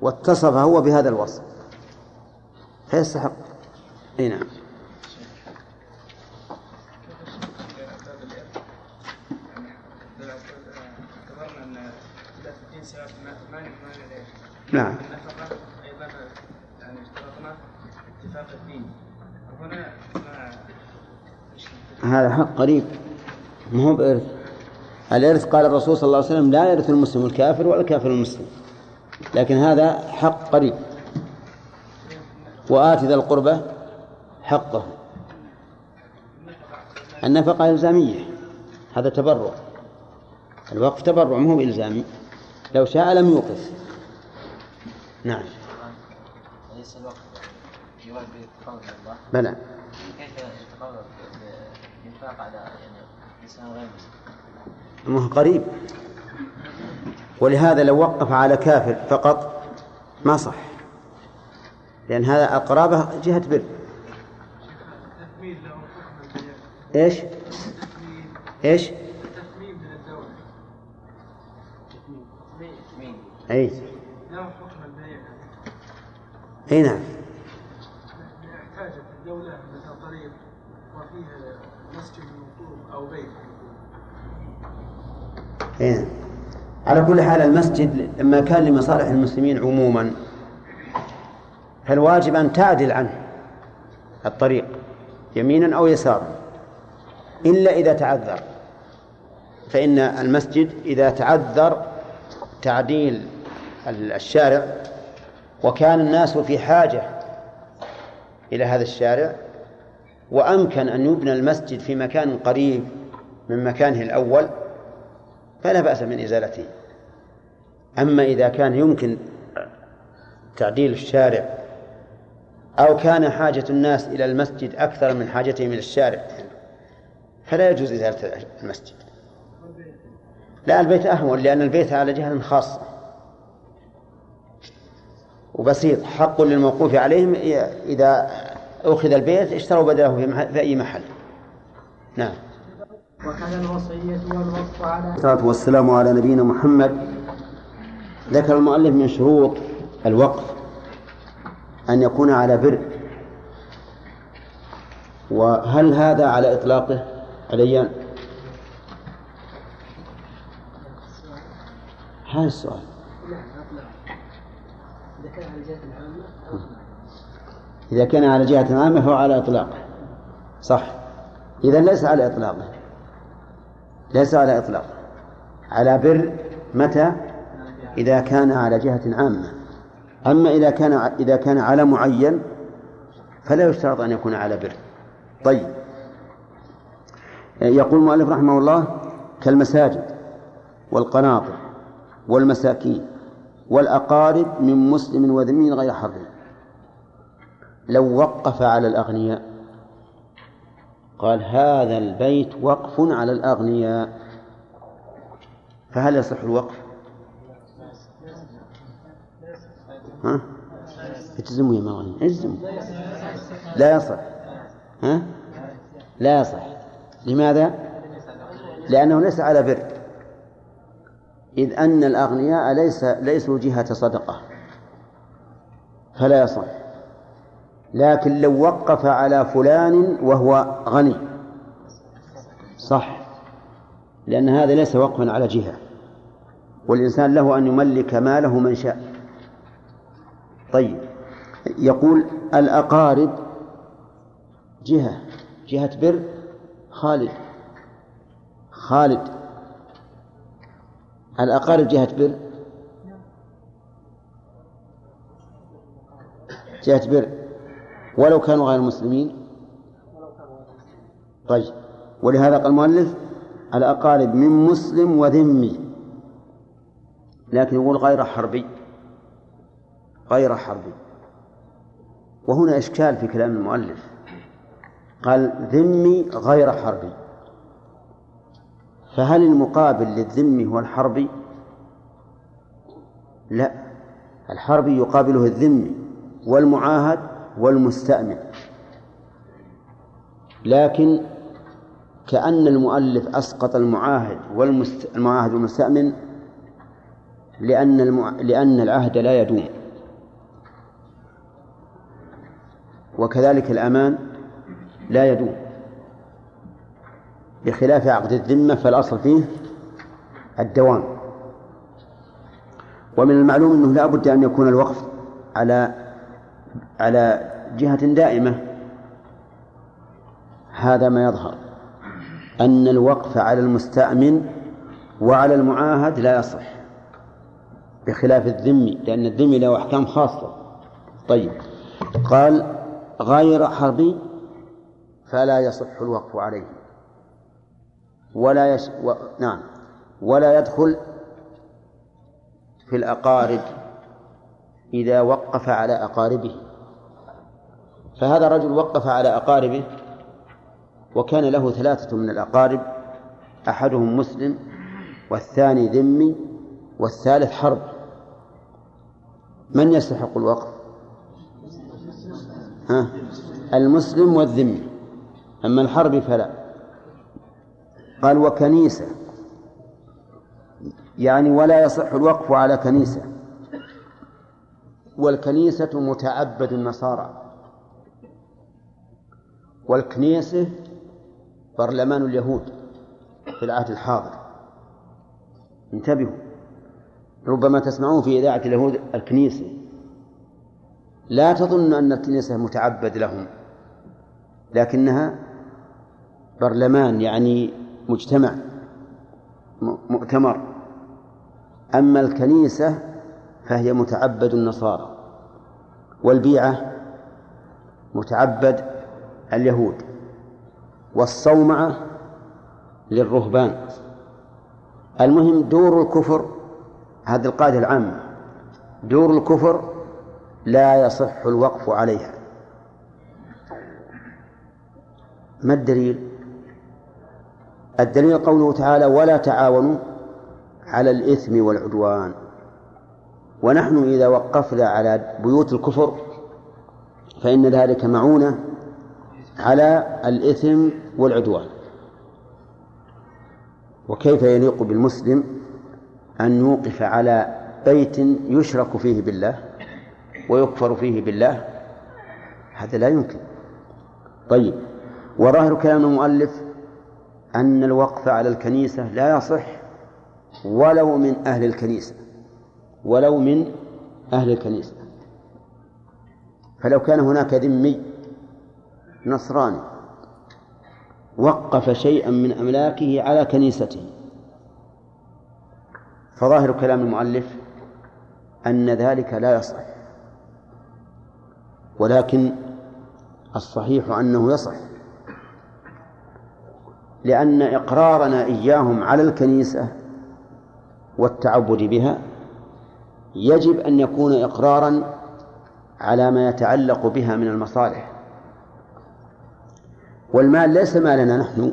واتصف هو بهذا الوصف. فيستحق أي نعم. اعتبرنا ان اختلاف الدين سبب ما ما ما لديه نعم النفقه أيضا يعني اشترطنا اتفاق الدين وهنا ما هذا حق قريب. ما هو بإرث. الإرث قال الرسول صلى الله عليه وسلم لا يرث المسلم الكافر ولا الكافر المسلم. لكن هذا حق قريب. وآت ذا القربى حقه. النفقة إلزامية. هذا تبرع. الوقف تبرع مو إلزامي. لو شاء لم يوقف. نعم. أليس الله بلى كيف يتفاضل بالإنفاق على إنسان غير مسلم؟ ما قريب ولهذا لو وقف على كافر فقط ما صح لأن هذا القرابة جهة بر إيش؟ إيش؟ من الدولة؟ أي له حكم أي نعم احتاجت الدولة مثل طريق وفيه مسجد مكتوب أو بيت نعم على كل حال المسجد لما كان لمصالح المسلمين عموما فالواجب أن تعدل عنه الطريق يمينا أو يسارا. إلا إذا تعذر. فإن المسجد إذا تعذر تعديل الشارع وكان الناس في حاجة إلى هذا الشارع وأمكن أن يبنى المسجد في مكان قريب من مكانه الأول فلا بأس من إزالته. أما إذا كان يمكن تعديل الشارع أو كان حاجة الناس إلى المسجد أكثر من حاجتهم إلى الشارع فلا يجوز إزالة المسجد. لا البيت أهون لأن البيت على جهة خاصة. وبسيط حق للموقوف عليهم إذا أخذ البيت اشتروا بدله في, أي محل. نعم. وكان الوصية والوصف على الصلاة والسلام على نبينا محمد. ذكر المؤلف من شروط الوقف أن يكون على بر. وهل هذا على إطلاقه عليان هذا السؤال. إذا كان على جهة عامة فهو على إطلاقه. صح. إذا ليس على إطلاقه. ليس على إطلاقه على بر متى؟ إذا كان على جهة عامة. أما إذا كان إذا كان على معين فلا يشترط أن يكون على بر. طيب. يقول المؤلف رحمه الله كالمساجد والقناطر والمساكين والأقارب من مسلم وذمي غير حر لو وقف على الأغنياء قال هذا البيت وقف على الأغنياء فهل يصح الوقف؟ ها؟ اجزموا يا مولانا اجزموا لا يصح ها؟ لا يصح لماذا؟ لأنه ليس على بر إذ أن الأغنياء ليس ليسوا جهة صدقة فلا يصح لكن لو وقف على فلان وهو غني. صح. لأن هذا ليس وقفا على جهة. والإنسان له أن يملك ماله من شاء. طيب. يقول الأقارب جهة. جهة بر خالد. خالد. الأقارب جهة بر. جهة بر. ولو كانوا غير مسلمين طيب. ولهذا قال المؤلف الأقارب من مسلم وذمي. لكن يقول غير حربي. غير حربي. وهنا إشكال في كلام المؤلف. قال ذمي غير حربي. فهل المقابل للذمي هو الحربي؟ لا. الحربي يقابله الذمي والمعاهد والمستأمن لكن كأن المؤلف أسقط المعاهد والمست... المعاهد والمستأمن لأن المع... لأن العهد لا يدوم. وكذلك الأمان لا يدوم. بخلاف عقد الذمة فالأصل فيه الدوام. ومن المعلوم أنه لا بد أن يكون الوقف على على جهة دائمة. هذا ما يظهر. أن الوقف على المستأمن وعلى المعاهد لا يصح. بخلاف الذمي لأن الذمي له أحكام خاصة. طيب. قال غير حربي فلا يصح الوقف عليه. ولا يش... و... نعم. ولا يدخل في الأقارب. إذا وقف على أقاربه. فهذا الرجل وقف على أقاربه وكان له ثلاثة من الأقارب أحدهم مسلم والثاني ذمي والثالث حرب. من يستحق الوقف؟ ها؟ المسلم والذمي. أما الحرب فلا. قال وكنيسة. يعني ولا يصح الوقف على كنيسة. والكنيسة متعبد النصارى. والكنيسة برلمان اليهود في العهد الحاضر. انتبهوا. ربما تسمعون في إذاعة اليهود الكنيسة. لا تظن أن الكنيسة متعبد لهم لكنها برلمان يعني مجتمع مؤتمر. أما الكنيسة فهي متعبد النصارى. والبيعة متعبد اليهود. والصومعة للرهبان. المهم دور الكفر هذه القاعدة العامة. دور الكفر لا يصح الوقف عليها. ما الدليل؟ الدليل قوله تعالى ولا تعاونوا على الإثم والعدوان ونحن إذا وقفنا على بيوت الكفر فإن ذلك معونة على الإثم والعدوان. وكيف يليق بالمسلم أن يوقف على بيت يشرك فيه بالله ويكفر فيه بالله؟ هذا لا يمكن. طيب وظاهر كلام المؤلف أن الوقف على الكنيسة لا يصح ولو من أهل الكنيسة. ولو من أهل الكنيسة. فلو كان هناك ذمي نصراني وقف شيئا من أملاكه على كنيسته فظاهر كلام المؤلف أن ذلك لا يصح. ولكن الصحيح أنه يصح لأن إقرارنا إياهم على الكنيسة والتعبد بها يجب أن يكون إقرارا على ما يتعلق بها من المصالح. والمال ليس مالنا نحن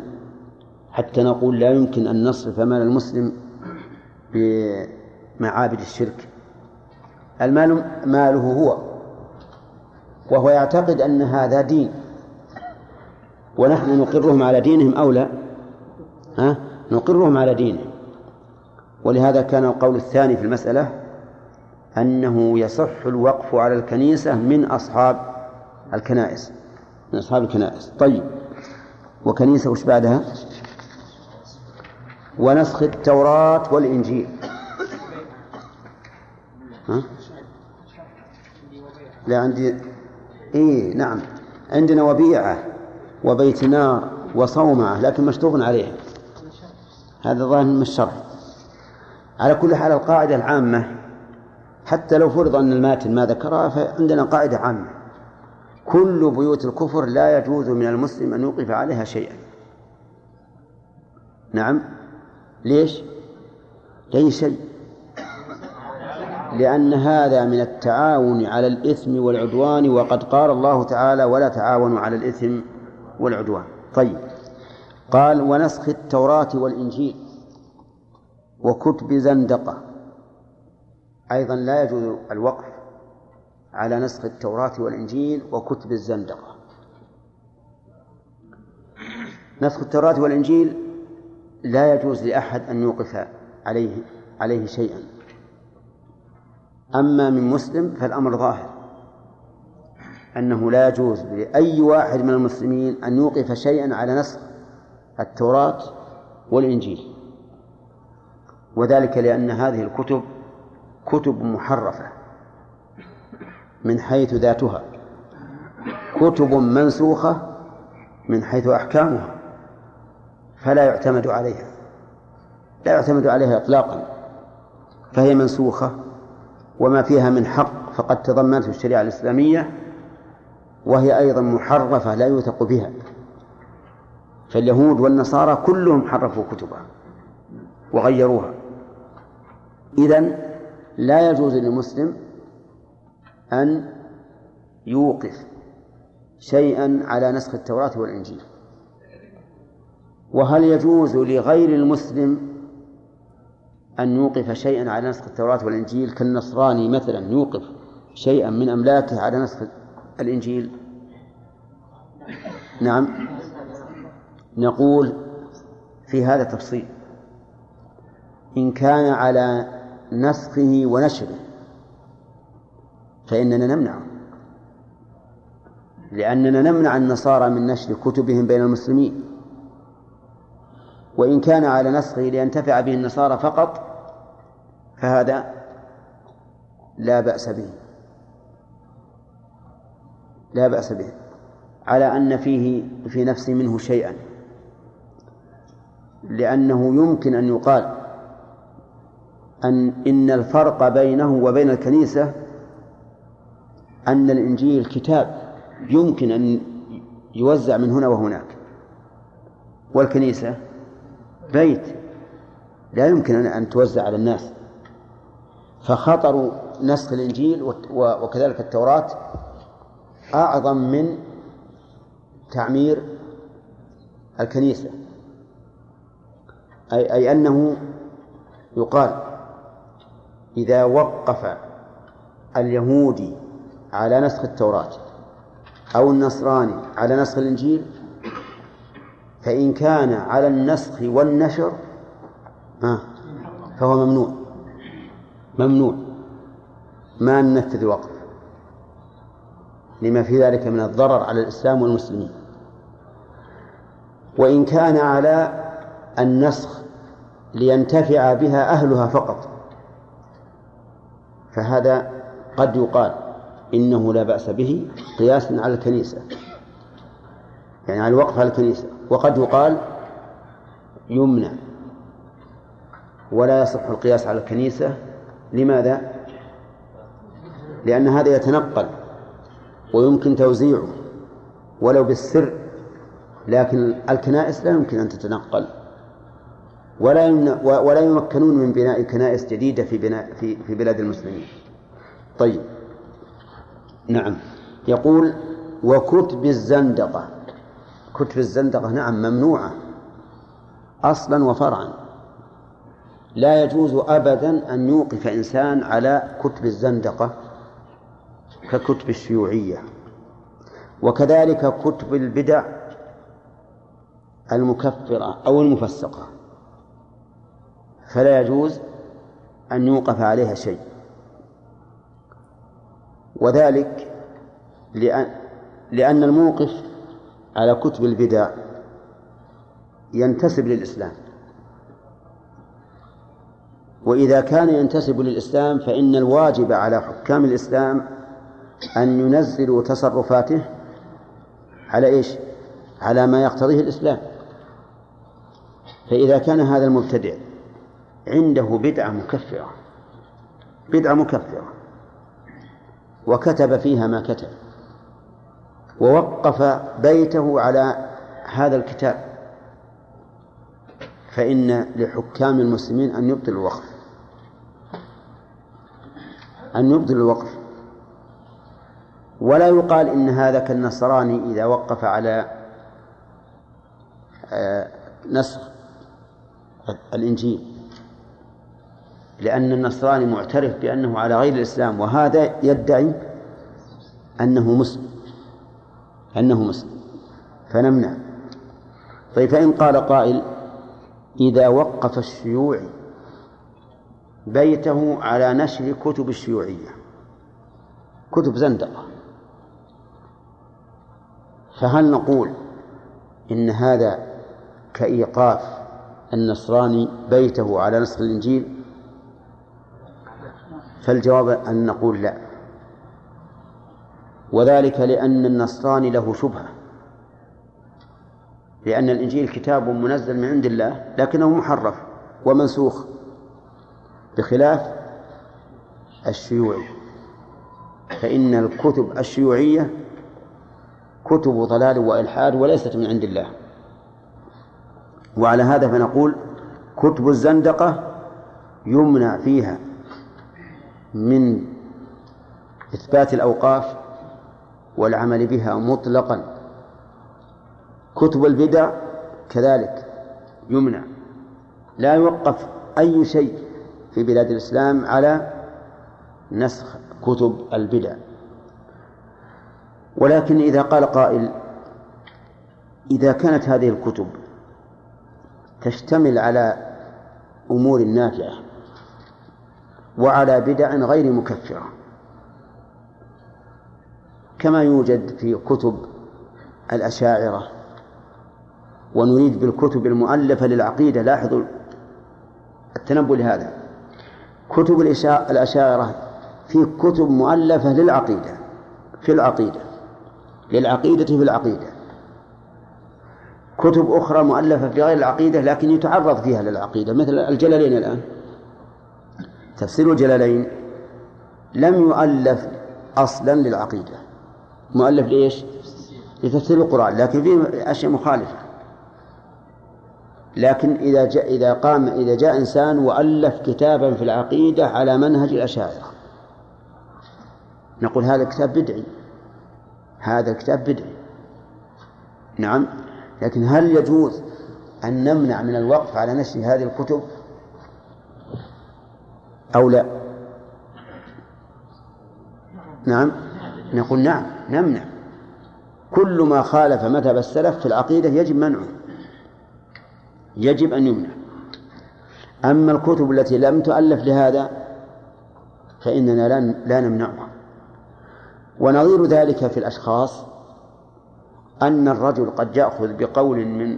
حتى نقول لا يمكن أن نصرف مال المسلم بمعابد الشرك. المال ماله هو وهو يعتقد أن هذا دين. ونحن نقرهم على دينهم أو لا؟ ها؟ نقرهم على دينهم. ولهذا كان القول الثاني في المسألة أنه يصح الوقف على الكنيسة من أصحاب الكنائس من أصحاب الكنائس. طيب وكنيسة وش بعدها؟ ونسخ التوراة والإنجيل. ها؟ لا عندي إيه نعم. عندنا وبيعة وبيت نار وصومعة لكن مشطوب عليها. هذا ظاهر من الشرع. على كل حال القاعدة العامة حتى لو فرض أن الماتن ما ذكرها فعندنا قاعدة عامة. كل بيوت الكفر لا يجوز من المسلم أن يوقف عليها شيئا. نعم. ليش؟ لأي شيء لأن هذا من التعاون على الإثم والعدوان وقد قال الله تعالى ولا تعاونوا على الإثم والعدوان طيب. قال ونسخ التوراة والإنجيل وكتب زندقة أيضا لا يجوز الوقف على نسخ التوراة والإنجيل وكتب الزندقة. نسخ التوراة والإنجيل لا يجوز لأحد أن يوقف عليه عليه شيئا. أما من مسلم فالأمر ظاهر أنه لا يجوز لأي واحد من المسلمين أن يوقف شيئا على نسخ التوراة والإنجيل. وذلك لأن هذه الكتب كتب محرفة من حيث ذاتها كتب منسوخة من حيث أحكامها فلا يعتمد عليها لا يعتمد عليها إطلاقا فهي منسوخة وما فيها من حق فقد تضمنته الشريعة الإسلامية وهي أيضا محرفة لا يوثق بها. فاليهود والنصارى كلهم حرفوا كتبها وغيروها. إذن لا يجوز للمسلم أن يوقف شيئا على نسخ التوراة والإنجيل. وهل يجوز لغير المسلم أن يوقف شيئا على نسخ التوراة والإنجيل؟ كالنصراني مثلا يوقف شيئا من أملاكه على نسخ الإنجيل؟ نعم. نقول في هذا تفصيل. إن كان على نسخه ونشره. فإننا نمنعه لأننا نمنع النصارى من نشر كتبهم بين المسلمين. وإن كان على نسخه لينتفع به النصارى فقط فهذا لا بأس به. لا بأس به. على أن فيه في نفسي منه شيئا. لأنه يمكن أن يقال أن إن الفرق بينه وبين الكنيسة أن الإنجيل كتاب يمكن أن يوزع من هنا وهناك. والكنيسة بيت لا يمكن أن توزع على الناس. فخطر نسخ الإنجيل وكذلك التوراة أعظم من تعمير الكنيسة. أي, أنه يقال إذا وقف اليهودي على نسخ التوراة أو النصراني على نسخ الإنجيل فإن كان على النسخ والنشر فهو ممنوع. ممنوع. ما ننفذ الوقف لما في ذلك من الضرر على الإسلام والمسلمين. وإن كان على النسخ لينتفع بها أهلها فقط. فهذا قد يقال إنه لا بأس به قياسا على الكنيسة يعني على الوقف على الكنيسة. وقد يقال يمنع ولا يصح القياس على الكنيسة. لماذا؟ لأن هذا يتنقل ويمكن توزيعه ولو بالسر لكن الكنائس لا يمكن أن تتنقل. ولا ولا يمكنون من بناء كنائس جديدة في بناء في في بلاد المسلمين. طيب. نعم. يقول وكتب الزندقة كتب الزندقة نعم ممنوعة أصلا وفرعا لا يجوز أبدا أن يوقف إنسان على كتب الزندقة ككتب الشيوعية وكذلك كتب البدع المكفرة أو المفسقة فلا يجوز أن يوقف عليها شيء. وذلك لأن لأن الموقف على كتب البدع ينتسب للإسلام. وإذا كان ينتسب للإسلام فإن الواجب على حكام الإسلام أن ينزلوا تصرفاته على إيش؟ على ما يقتضيه الإسلام. فإذا كان هذا المبتدع عنده بدعة مكفرة. بدعة مكفرة. وكتب فيها ما كتب. ووقف بيته على هذا الكتاب. فإن لحكام المسلمين أن يبطلوا الوقف. أن يبطلوا الوقف. ولا يقال إن هذا كالنصراني إذا وقف على آه، نسخ الإنجيل. لأن النصراني معترف بأنه على غير الإسلام وهذا يدعي أنه مسلم أنه مسلم فنمنع. طيب فإن قال قائل إذا وقف الشيوعي بيته على نشر كتب الشيوعية كتب زندقة فهل نقول إن هذا كإيقاف النصراني بيته على نسخ الإنجيل؟ فالجواب أن نقول لا. وذلك لأن النصراني له شبهة. لأن الإنجيل كتاب منزل من عند الله لكنه محرف ومنسوخ بخلاف الشيوعي. فإن الكتب الشيوعية كتب ضلال وإلحاد وليست من عند الله. وعلى هذا فنقول كتب الزندقة يمنع فيها من إثبات الأوقاف والعمل بها مطلقا. كتب البدع كذلك يمنع. لا يوقف أي شيء في بلاد الإسلام على نسخ كتب البدع. ولكن إذا قال قائل إذا كانت هذه الكتب تشتمل على أمور نافعة وعلى بدع غير مكفرة. كما يوجد في كتب الأشاعرة ونريد بالكتب المؤلفة للعقيدة لاحظوا التنبؤ لهذا. كتب الأشاعرة في كتب مؤلفة للعقيدة في العقيدة للعقيدة في العقيدة. كتب أخرى مؤلفة في غير العقيدة لكن يتعرض فيها للعقيدة مثل الجلالين الآن. تفسير الجلالين لم يؤلف أصلا للعقيدة. مؤلف لإيش؟ لتفسير القرآن لكن فيه أشياء مخالفة. لكن إذا جاء إذا قام إذا جاء إنسان وألف كتابا في العقيدة على منهج الأشاعرة. نقول هذا الكتاب بدعي. هذا الكتاب بدعي. نعم. لكن هل يجوز أن نمنع من الوقف على نشر هذه الكتب؟ أو لا؟ نعم. نقول نعم نمنع. كل ما خالف مذهب السلف في العقيدة يجب منعه. يجب أن يمنع. أما الكتب التي لم تؤلف لهذا فإننا لا نمنعها. ونظير ذلك في الأشخاص أن الرجل قد يأخذ بقول من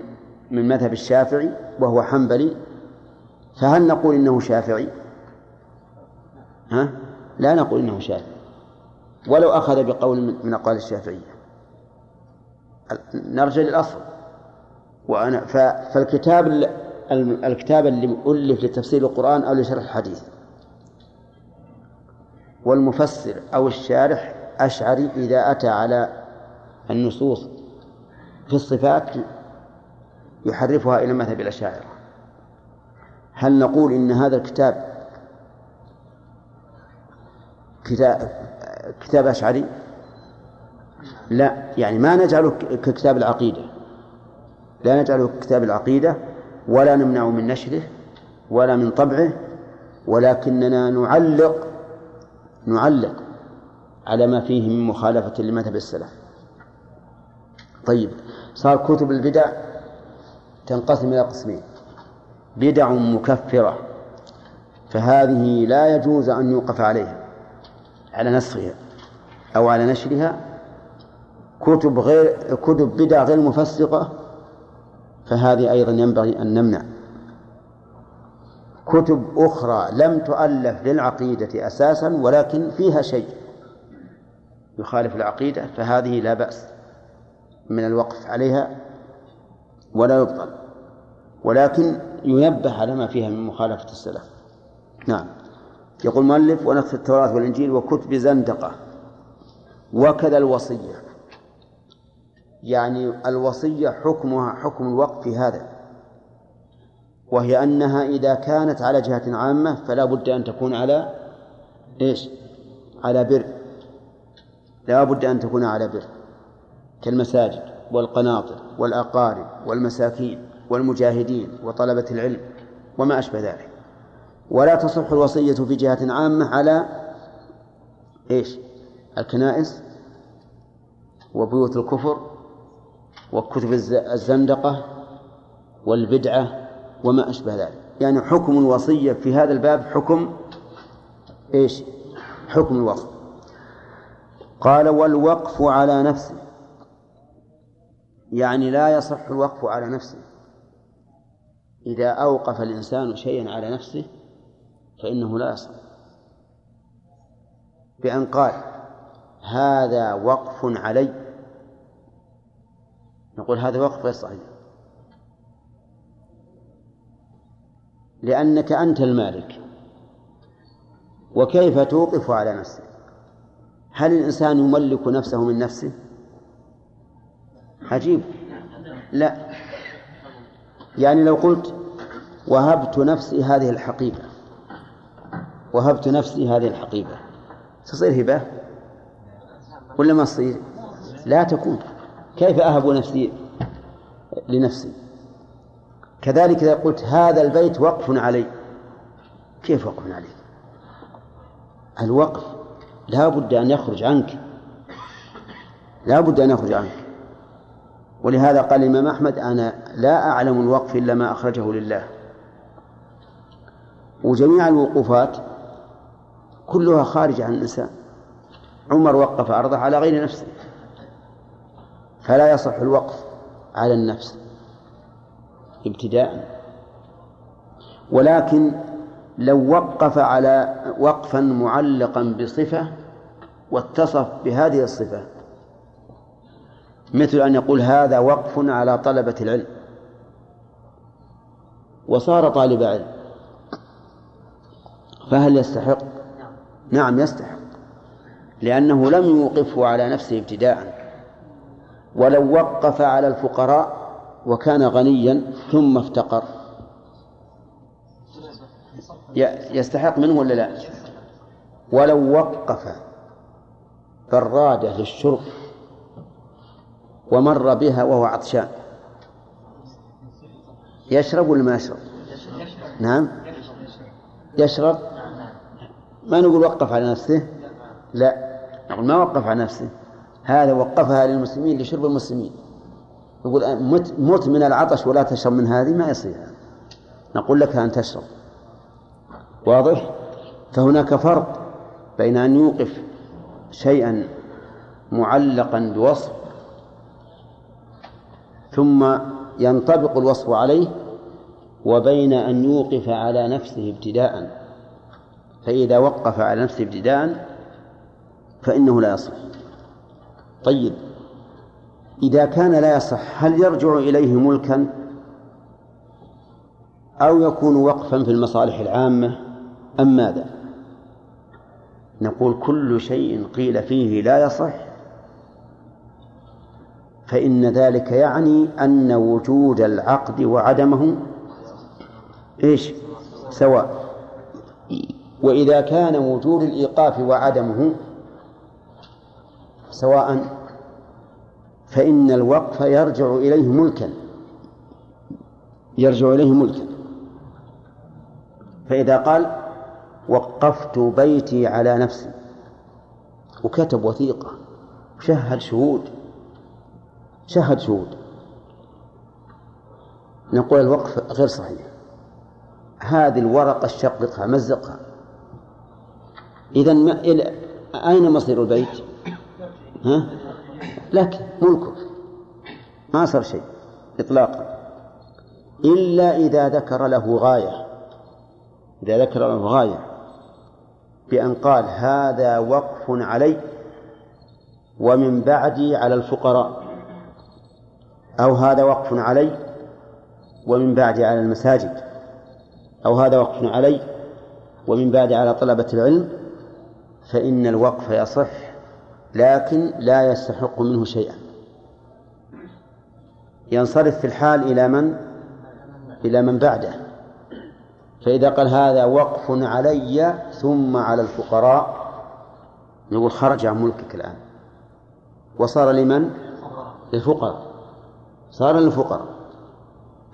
من مذهب الشافعي وهو حنبلي فهل نقول إنه شافعي؟ ها؟ لا نقول إنه شافعي ولو أخذ بقول من أقوال الشافعية. نرجع للأصل. وأنا فالكتاب الكتاب اللي ألف لتفسير القرآن أو لشرح الحديث. والمفسر أو الشارح أشعري إذا أتى على النصوص في الصفات يحرفها إلى مذهب الأشاعرة. هل نقول إن هذا الكتاب كتاب كتاب أشعري؟ لا يعني ما نجعله ككتاب العقيدة. لا نجعله كتاب العقيدة ولا نمنع من نشره ولا من طبعه ولكننا نعلق نعلق على ما فيه من مخالفة لمذهب السلف. طيب صار كتب البدع تنقسم إلى قسمين. بدع مكفرة فهذه لا يجوز أن يوقف عليها. على نسخها أو على نشرها كتب غير كتب بدع غير مفسقة فهذه أيضا ينبغي أن نمنع. كتب أخرى لم تؤلف للعقيدة أساسا ولكن فيها شيء يخالف العقيدة فهذه لا بأس. من الوقف عليها ولا يبطل. ولكن ينبه على ما فيها من مخالفة السلف. نعم. يقول المؤلف ونسخ التوراة والإنجيل وكتب زندقة وكذا الوصية. يعني الوصية حكمها حكم الوقف في هذا. وهي أنها إذا كانت على جهة عامة فلا بد أن تكون على إيش؟ على بر. لا بد أن تكون على بر. كالمساجد والقناطر والأقارب والمساكين والمجاهدين وطلبة العلم وما أشبه ذلك. ولا تصح الوصية في جهة عامة على إيش؟ الكنائس وبيوت الكفر وكتب الزندقة والبدعة وما أشبه ذلك. يعني حكم الوصية في هذا الباب حكم إيش؟ حكم الوصف. قال والوقف على نفسه. يعني لا يصح الوقف على نفسه. إذا أوقف الإنسان شيئا على نفسه فإنه لا يصح. بأن قال هذا وقف علي. نقول هذا وقف غير صحيح. لأنك أنت المالك. وكيف توقف على نفسك؟ هل الإنسان يملك نفسه من نفسه؟ عجيب. لا. يعني لو قلت وهبت نفسي هذه الحقيقة وهبت نفسي هذه الحقيبة. تصير هبة؟ ولا ما تصير؟ لا تكون. كيف أهب نفسي لنفسي؟ كذلك إذا قلت هذا البيت وقف علي. كيف وقف عليك؟ الوقف لا بد أن يخرج عنك. لا بد أن يخرج عنك. ولهذا قال الإمام أحمد أنا لا أعلم الوقف إلا ما أخرجه لله. وجميع الوقوفات كلها خارجة عن الإنسان. عمر وقف أرضه على غير نفسه. فلا يصح الوقف على النفس ابتداء. ولكن لو وقف على وقفا معلقا بصفة واتصف بهذه الصفة مثل أن يقول هذا وقف على طلبة العلم. وصار طالب علم. فهل يستحق؟ نعم يستحق. لأنه لم يوقفه على نفسه ابتداء. ولو وقف على الفقراء وكان غنيا ثم افتقر. يستحق منه ولا لا؟ ولو وقف برادة للشرب ومر بها وهو عطشان. يشرب ولا ما يشرب؟ نعم. يشرب. ما نقول وقف على نفسه؟ لا. نقول ما وقف على نفسه. هذا وقفها للمسلمين لشرب المسلمين. يقول مت, مت من العطش ولا تشرب من هذه ما يصير. نقول لك أن تشرب. واضح؟ فهناك فرق بين أن يوقف شيئا معلقا بوصف ثم ينطبق الوصف عليه وبين أن يوقف على نفسه ابتداء. فإذا وقف على نفسه ابتداء فإنه لا يصح. طيب إذا كان لا يصح هل يرجع إليه ملكا؟ أو يكون وقفا في المصالح العامة؟ أم ماذا؟ نقول كل شيء قيل فيه لا يصح فإن ذلك يعني أن وجود العقد وعدمه إيش؟ سواء. وإذا كان وجود الإيقاف وعدمه سواء فإن الوقف يرجع إليه ملكا يرجع إليه ملكا. فإذا قال وقفت بيتي على نفسي وكتب وثيقة وشهد شهود شهد شهود. نقول الوقف غير صحيح. هذه الورقة شققها مزقها. إذا ما أين مصير البيت؟ ها؟ لك ملكك ما صار شيء إطلاقا إلا إذا ذكر له غاية إذا ذكر له غاية بأن قال هذا وقف علي ومن بعدي على الفقراء أو هذا وقف علي ومن بعدي على المساجد أو هذا وقف علي ومن بعدي على طلبة العلم فإن الوقف يصح لكن لا يستحق منه شيئا. ينصرف في الحال إلى من؟ إلى من بعده. فإذا قال هذا وقف علي ثم على الفقراء نقول خرج عن ملكك الآن. وصار لمن؟ للفقراء. صار للفقراء.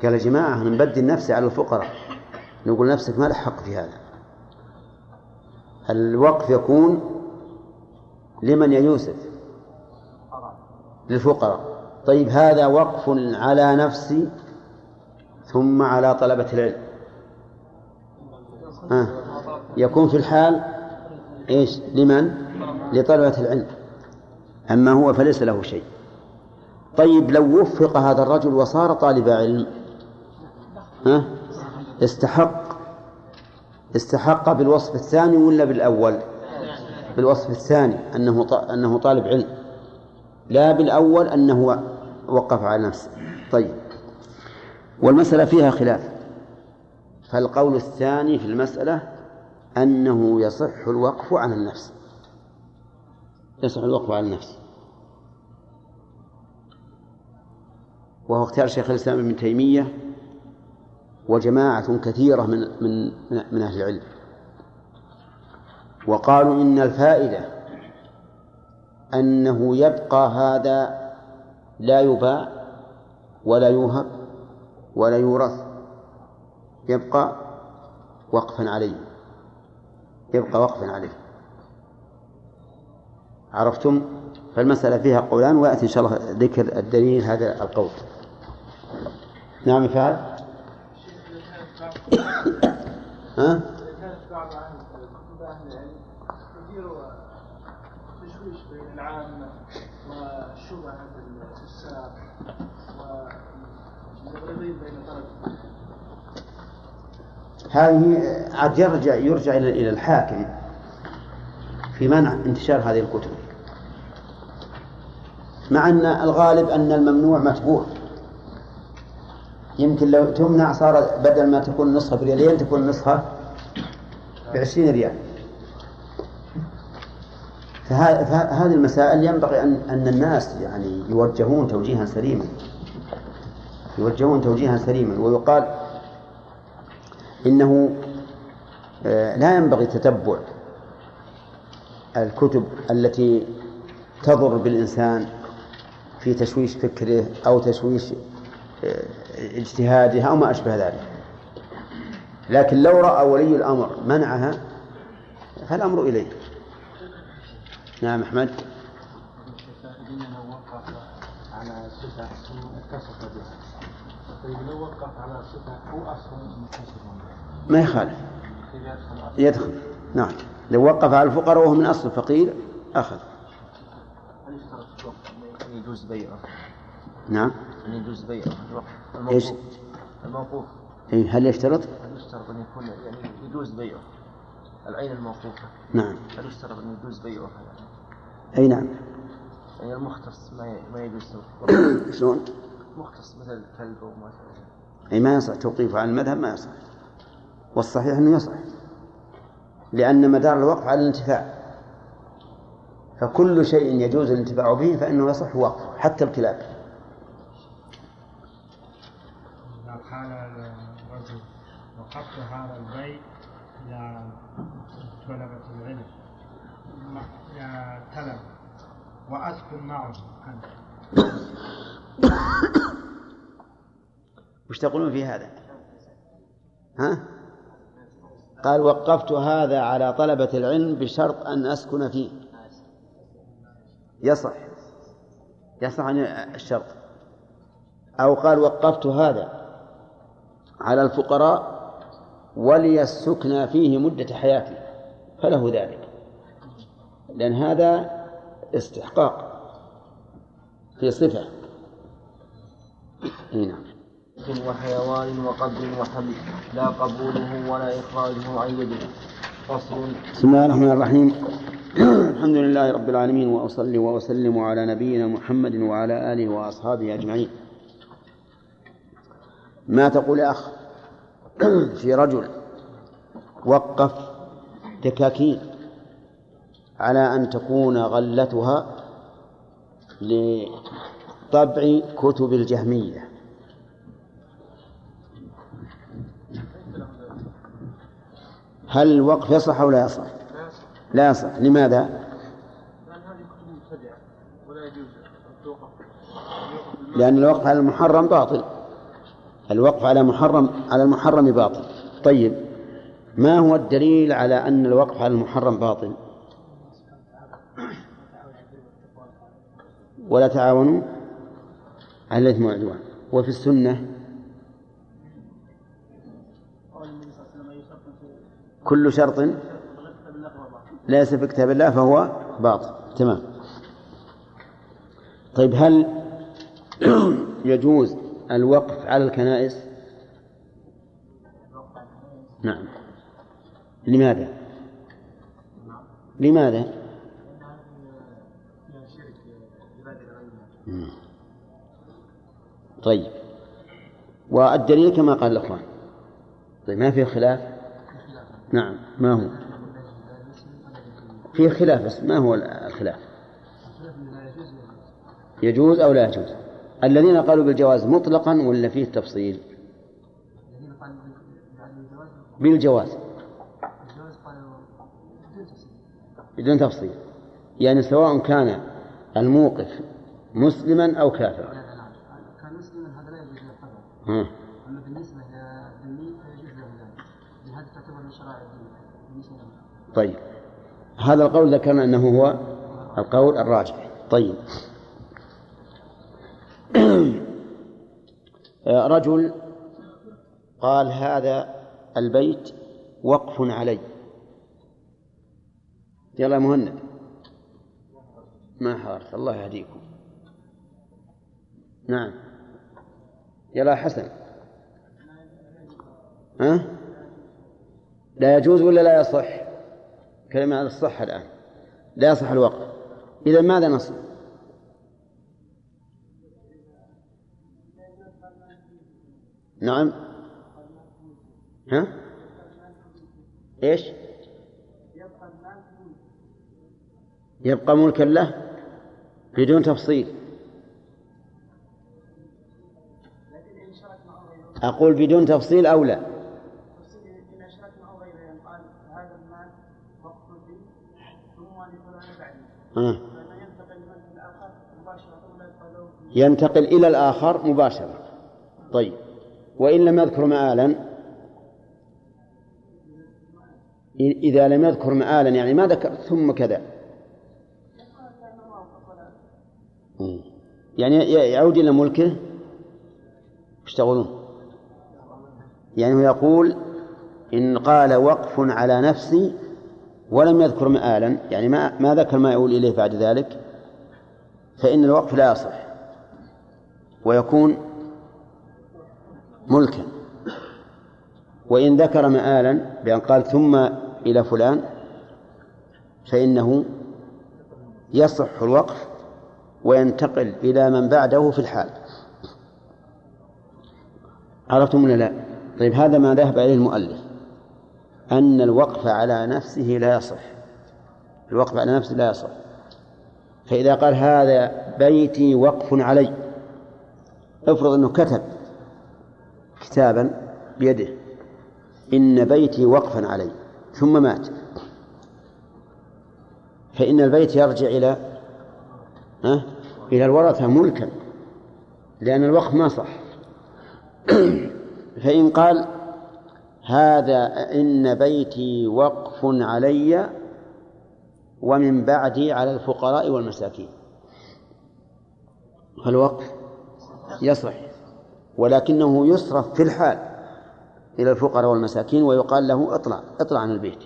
قال يا جماعة نبدل نفسي على الفقراء. نقول نفسك ما لك حق في هذا. الوقف يكون لمن يا يوسف؟ للفقراء. طيب هذا وقف على نفسي ثم على طلبة العلم. آه. يكون في الحال إيش؟ لمن؟ لطلبة العلم. أما هو فليس له شيء. طيب لو وفق هذا الرجل وصار طالب علم ها استحق استحق بالوصف الثاني ولا بالأول؟ بالوصف الثاني أنه أنه طالب علم. لا بالأول أنه وقف على نفسه. طيب. والمسألة فيها خلاف. فالقول الثاني في المسألة أنه يصح الوقف على النفس. يصح الوقف على النفس. وهو اختيار شيخ الإسلام ابن تيمية وجماعة كثيرة من من من أهل العلم. وقالوا إن الفائدة أنه يبقى هذا لا يباع ولا يوهب ولا يورث. يبقى وقفا عليه. يبقى وقفا عليه. عرفتم؟ فالمسألة فيها قولان ويأتي إن شاء الله ذكر الدليل هذا القول. نعم فعل ها؟ تشويش بين العامة بين هذه عاد يرجع يرجع إلى الحاكم في منع انتشار هذه الكتب مع أن الغالب أن الممنوع متبوع يمكن لو تمنع صار بدل ما تكون نصها بريالين تكون نصها بعشرين ريال. فهذه المسائل ينبغي أن أن الناس يعني يوجهون توجيها سليما. يوجهون توجيها سليما. ويقال إنه آه، لا ينبغي تتبع الكتب التي تضر بالإنسان في تشويش فكره أو تشويش آه، اجتهاده أو ما أشبه ذلك. لكن لو رأى ولي الأمر منعها فالأمر إليه. نعم أحمد. على اتصف بها طيب لو وقف على هو أصلا متصف ما يخالف. يدخل. نعم. لو وقف على الفقراء وهو من أصل الفقير أخذ. هل يجوز بيعه؟ نعم أن يجوز بيعه الوقف إيش؟ الموقوف الموقوف إيه هل يشترط؟ هل يشترط أن يكون يعني يجوز بيعه؟ العين الموقوفة نعم هل يشترط أن يجوز بيعها يعني؟ أي نعم يعني المختص ما ما يجوز توقيفه. (coughs) شلون؟ مختص مثل الكلب أو ما شابه أي ما يصح توقيفه عن المذهب ما يصح والصحيح أنه يصح لأن مدار الوقف على الانتفاع فكل شيء يجوز الانتفاع به فإنه يصح وقفه حتى الكلاب إذا قال الرجل وقفت هذا البيت إلى طلبة العلم. يا طلب وأسكن معه أنت. وش تقولون في هذا؟ ها؟ قال وقفت هذا على طلبة العلم بشرط أن أسكن فيه. يصح. يصح عن الشرط. أو قال وقفت هذا على الفقراء ولي السكنى فيه مدة حياتي فله ذلك. لأن هذا استحقاق في صفة. نعم. وحيوان وقبر وحمل لا قبوله ولا إخراجه عن يده. فصل. بسم الله الرحمن الرحيم. الحمد لله رب العالمين وأصلي وأسلم على نبينا محمد وعلى آله وأصحابه أجمعين. ما تقول يا أخ؟ في رجل وقف دكاكين على أن تكون غلتها لطبع كتب الجهمية هل الوقف يصح أو لا يصح؟ لا يصح لماذا؟ لأن هذه كتب مبتدعة ولا يجوز أن توقف لأن الوقف على المحرم باطل الوقف على محرم على المحرم باطل. طيب ما هو الدليل على أن الوقف على المحرم باطل؟ ولا تعاونوا على الإثم والعدوان. وفي السنة؟ كل شرط ليس في كتاب الله فهو باطل. تمام. طيب هل (clears throat) يجوز الوقف على الكنائس؟ نعم. لماذا؟ لماذا. طيب. والدليل كما قال الأخوان. طيب ما في خلاف؟ نعم. ما هو؟ في خلاف بس ما هو الخلاف؟ يجوز أو لا يجوز؟ الذين قالوا بالجواز مطلقا ولا فيه تفصيل؟ بالجواز. بدون تفصيل. يعني سواء كان الموقف مسلما أو كافرا. كان مسلما هذا لا يجوز له بالنسبة للذمي فيجوز له ذلك. تعتبر من شرائع الدين طيب. هذا القول ذكرنا أنه هو القول الراجح. طيب. رجل قال هذا البيت وقف علي. يلا مهند. ما حارث الله يهديكم. نعم. يلا حسن. ها؟ لا يجوز ولا لا يصح؟ كلمة على الصحة الآن. لا يصح الوقف. إذا ماذا نصنع؟ نعم. ها؟ إيش؟ يبقى ملكا له بدون تفصيل. أقول بدون تفصيل أو لا. آه. ينتقل إلى الآخر مباشرة. طيب. وإن لم يذكر مآلا إذا لم يذكر مآلا يعني ما ذكر ثم كذا يعني يعود إلى ملكه إيش تقولون؟ يعني هو يقول إن قال وقف على نفسي ولم يذكر مآلا يعني ما ما ذكر ما يقول إليه بعد ذلك فإن الوقف لا يصح ويكون ملكا. وإن ذكر مآلا بأن قال ثم إلى فلان فإنه يصح الوقف وينتقل إلى من بعده في الحال. عرفتم ولا لا؟ طيب هذا ما ذهب إليه المؤلف أن الوقف على نفسه لا يصح. الوقف على نفسه لا يصح. فإذا قال هذا بيتي وقف علي افرض أنه كتب كتابا بيده. إن بيتي وقفا علي. ثم مات. فإن البيت يرجع إلى ها؟ إلى الورثة ملكا. لأن الوقف ما صح. (clears throat) فإن قال هذا إن بيتي وقف علي ومن بعدي على الفقراء والمساكين. فالوقف يصح ولكنه يصرف في الحال إلى الفقراء والمساكين ويقال له اطلع اطلع عن البيت.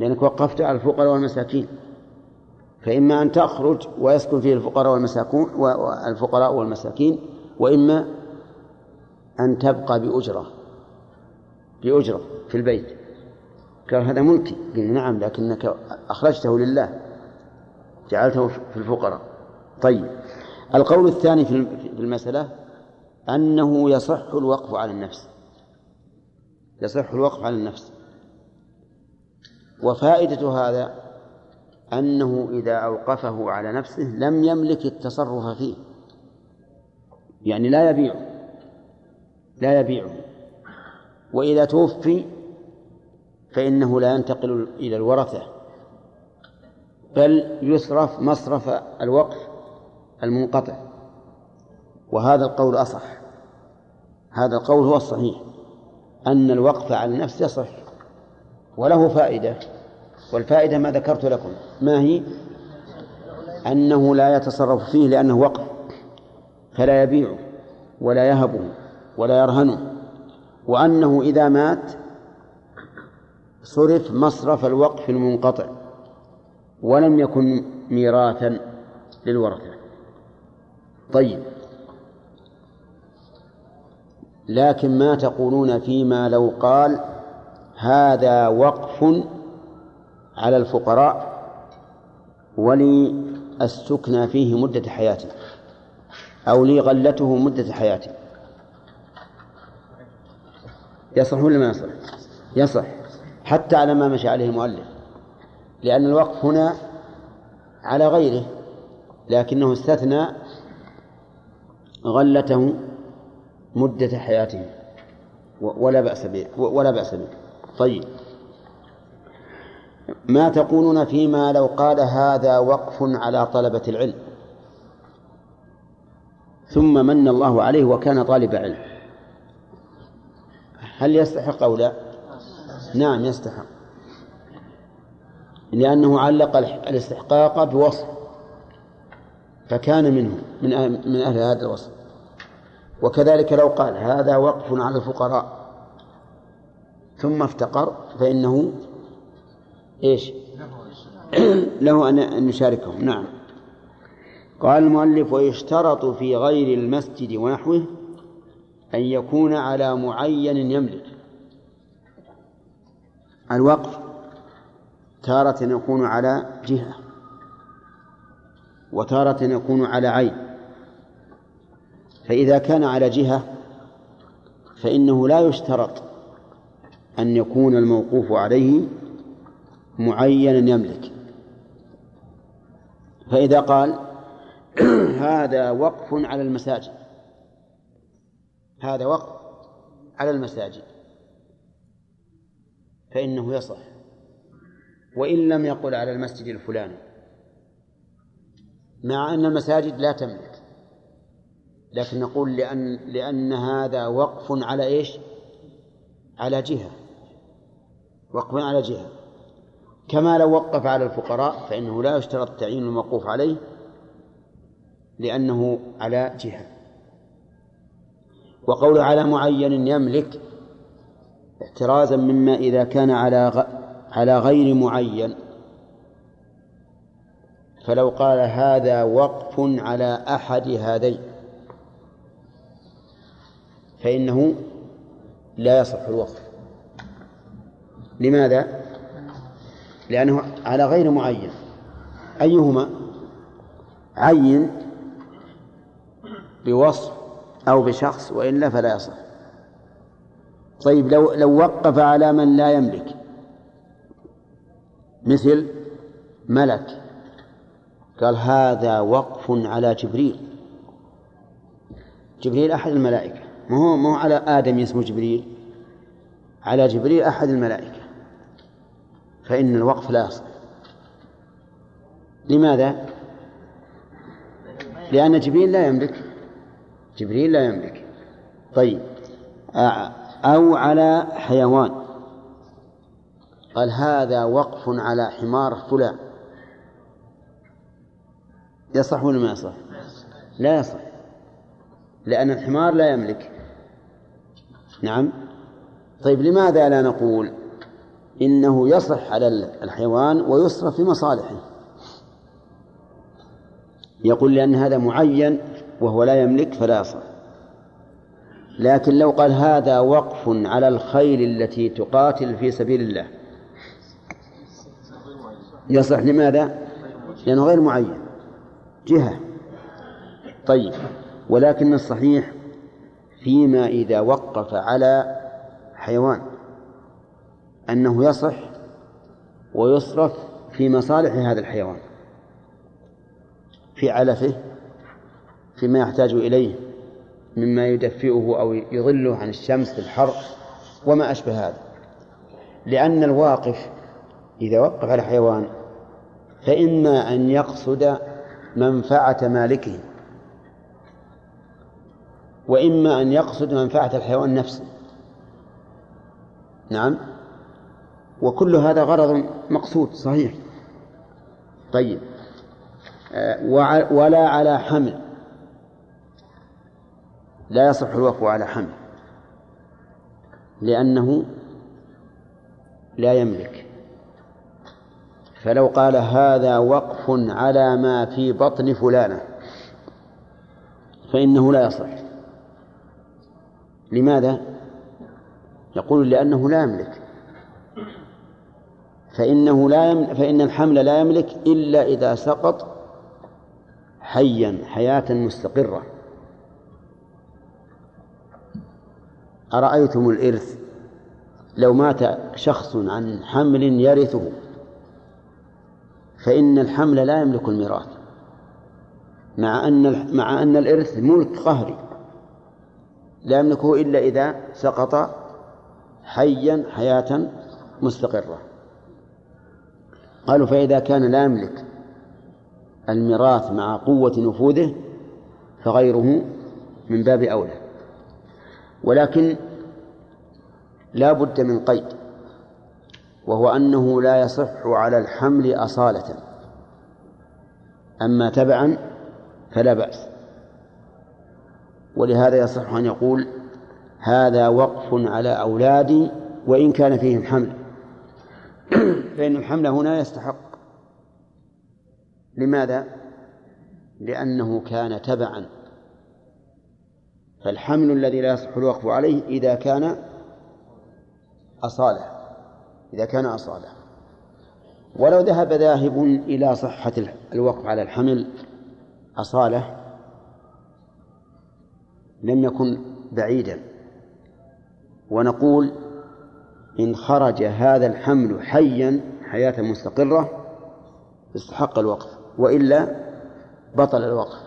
لأنك وقفت على الفقراء والمساكين. فإما أن تخرج ويسكن فيه الفقراء والمساكين والفقراء والمساكين وإما أن تبقى بأجرة بأجرة في البيت. قال هذا ملكي قلنا نعم لكنك أخرجته لله جعلته في الفقراء. طيب. القول الثاني في المسألة أنه يصح الوقف على النفس. يصح الوقف على النفس. وفائدة هذا أنه إذا أوقفه على نفسه لم يملك التصرف فيه. يعني لا يبيعه. لا يبيعه. وإذا توفي فإنه لا ينتقل إلى الورثة. بل يصرف مصرف الوقف المنقطع. وهذا القول أصح. هذا القول هو الصحيح. أن الوقف على النفس يصح. وله فائدة. والفائدة ما ذكرت لكم. ما هي؟ أنه لا يتصرف فيه لأنه وقف. فلا يبيعه ولا يهبه ولا يرهنه وأنه إذا مات صرف مصرف الوقف المنقطع. ولم يكن ميراثا للورثة. طيب. لكن ما تقولون فيما لو قال هذا وقف على الفقراء ولي السكنى فيه مدة حياته أو لي غلته مدة حياته. يصح ولا ما يصح؟ يصح. حتى على ما مشى عليه المؤلف. لأن الوقف هنا على غيره لكنه استثنى غلته مدة حياته ولا بأس به. ولا بأس به. طيب. ما تقولون فيما لو قال هذا وقف على طلبة العلم؟ ثم من الله عليه وكان طالب علم. هل يستحق أو لا؟ نعم يستحق. لأنه علق الاستحقاق بوصف. فكان منه من من أهل هذا الوصف. وكذلك لو قال هذا وقف على الفقراء ثم افتقر فإنه إيش؟ (clears throat) له أن يشاركهم. نعم. قال المؤلف ويشترط في غير المسجد ونحوه أن يكون على معين يملك. الوقف تارة يكون على جهة. وتارة يكون على عين. فإذا كان على جهة فإنه لا يشترط أن يكون الموقوف عليه معينا يملك. فإذا قال (clears throat) هذا وقف على المساجد. هذا وقف على المساجد. فإنه يصح. وإن لم يقل على المسجد الفلاني. مع أن المساجد لا تملك. لكن نقول لأن لأن هذا وقف على إيش؟ على جهة. وقف على جهة. كما لو وقف على الفقراء فإنه لا يشترط تعيين الموقوف عليه لأنه على جهة. وقوله على معين يملك احترازا مما إذا كان على على غير معين فلو قال هذا وقف على أحد هذين فإنه لا يصح الوقف. لماذا؟ لأنه على غير معين. أيهما؟ عين بوصف أو بشخص وإلا فلا يصح. طيب لو لو وقف على من لا يملك مثل ملك قال هذا وقف على جبريل. جبريل أحد الملائكة. ما هو ما هو على آدم اسمه جبريل؟ على جبريل أحد الملائكة. فإن الوقف لا يصح. لماذا؟ لأن جبريل لا يملك. جبريل لا يملك. طيب. أو على حيوان. قال هذا وقف على حمار فلان يصح ولا ما يصح؟ لا يصح. لأن الحمار لا يملك. نعم. طيب لماذا لا نقول إنه يصح على الحيوان ويصرف في مصالحه؟ يقول لأن هذا معين وهو لا يملك فلا يصح. لكن لو قال هذا وقف على الخيل التي تقاتل في سبيل الله يصح لماذا؟ لأنه غير معين. جهة. طيب ولكن الصحيح فيما إذا وقف على حيوان أنه يصح ويصرف في مصالح هذا الحيوان في علفه فيما يحتاج إليه مما يدفئه أو يظله عن الشمس في الحر وما أشبه هذا. لأن الواقف إذا وقف على حيوان فإما أن يقصد منفعة مالكه وإما أن يقصد منفعة الحيوان نفسه. نعم. وكل هذا غرض مقصود صحيح. طيب. آه، ولا على حمل. لا يصح الوقف على حمل. لأنه لا يملك. فلو قال هذا وقف على ما في بطن فلانة فإنه لا يصح. لماذا؟ يقول لأنه لا يملك. فإنه لا يم... فإن الحمل لا يملك إلا إذا سقط حيا حياة مستقرة. أرأيتم الإرث؟ لو مات شخص عن حمل يرثه فإن الحمل لا يملك الميراث. مع أن مع أن الإرث ملك قهري. لا يملكه إلا إذا سقط حيا حياة مستقرة. قالوا فإذا كان لا يملك الميراث مع قوة نفوذه فغيره من باب أولى. ولكن لا بد من قيد. وهو أنه لا يصح على الحمل أصالة. أما تبعا فلا بأس. ولهذا يصح أن يقول هذا وقف على أولادي وإن كان فيهم حمل (clears throat) فإن الحمل هنا يستحق. لماذا؟ لأنه كان تبعا. فالحمل الذي لا يصح الوقف عليه إذا كان أصالة. إذا كان أصالة ولو ذهب ذاهب إلى صحة الوقف على الحمل أصالة لم يكن بعيدا. ونقول إن خرج هذا الحمل حيا حياة مستقرة استحق الوقف. وإلا بطل الوقف.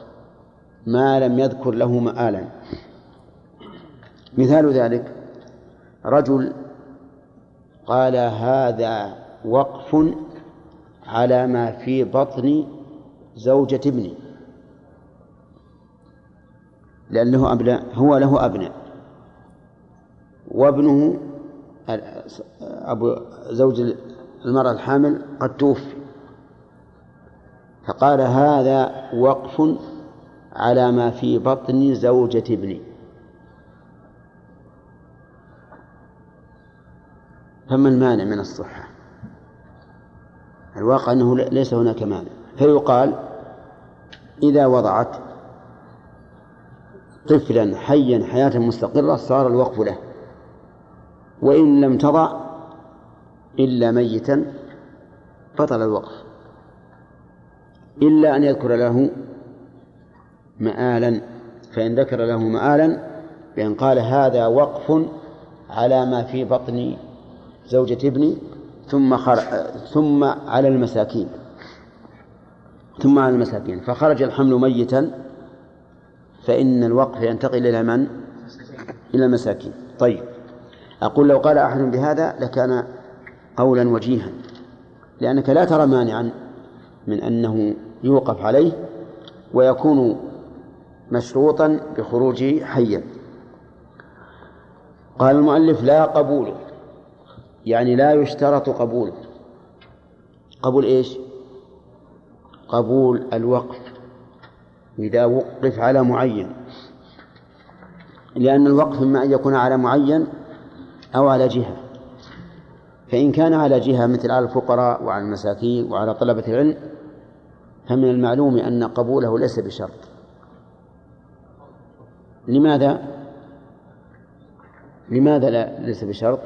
ما لم يذكر له مآلا. مثال ذلك رجل قال هذا وقف على ما في بطن زوجة ابني لأن له أبناء هو له أبناء. وابنه أبو زوج المرأة الحامل قد توفي. فقال هذا وقف على ما في بطن زوجة ابني فما المانع من الصحة؟ الواقع أنه ليس هناك مانع. فيقال إذا وضعت طفلا حيا حياة مستقرة صار الوقف له. وإن لم تضع إلا ميتا بطل الوقف. إلا أن يذكر له مآلا فإن ذكر له مآلا بأن قال هذا وقف على ما في بطن زوجة ابني ثم خر... ثم على المساكين. ثم على المساكين. فخرج الحمل ميتا فإن الوقف ينتقل إلى من؟ إلى المساكين. طيب. أقول لو قال أحد بهذا لكان قولا وجيها لأنك لا ترى مانعا من أنه يوقف عليه ويكون مشروطا بخروجه حيا. قال المؤلف لا قبوله يعني لا يشترط قبوله قبول إيش؟ قبول الوقف إذا وقف على معين لأن الوقف إما أن يكون على معين أو على جهة فإن كان على جهة مثل على الفقراء وعلى المساكين وعلى طلبة العلم فمن المعلوم أن قبوله ليس بشرط لماذا؟ لماذا لا ليس بشرط؟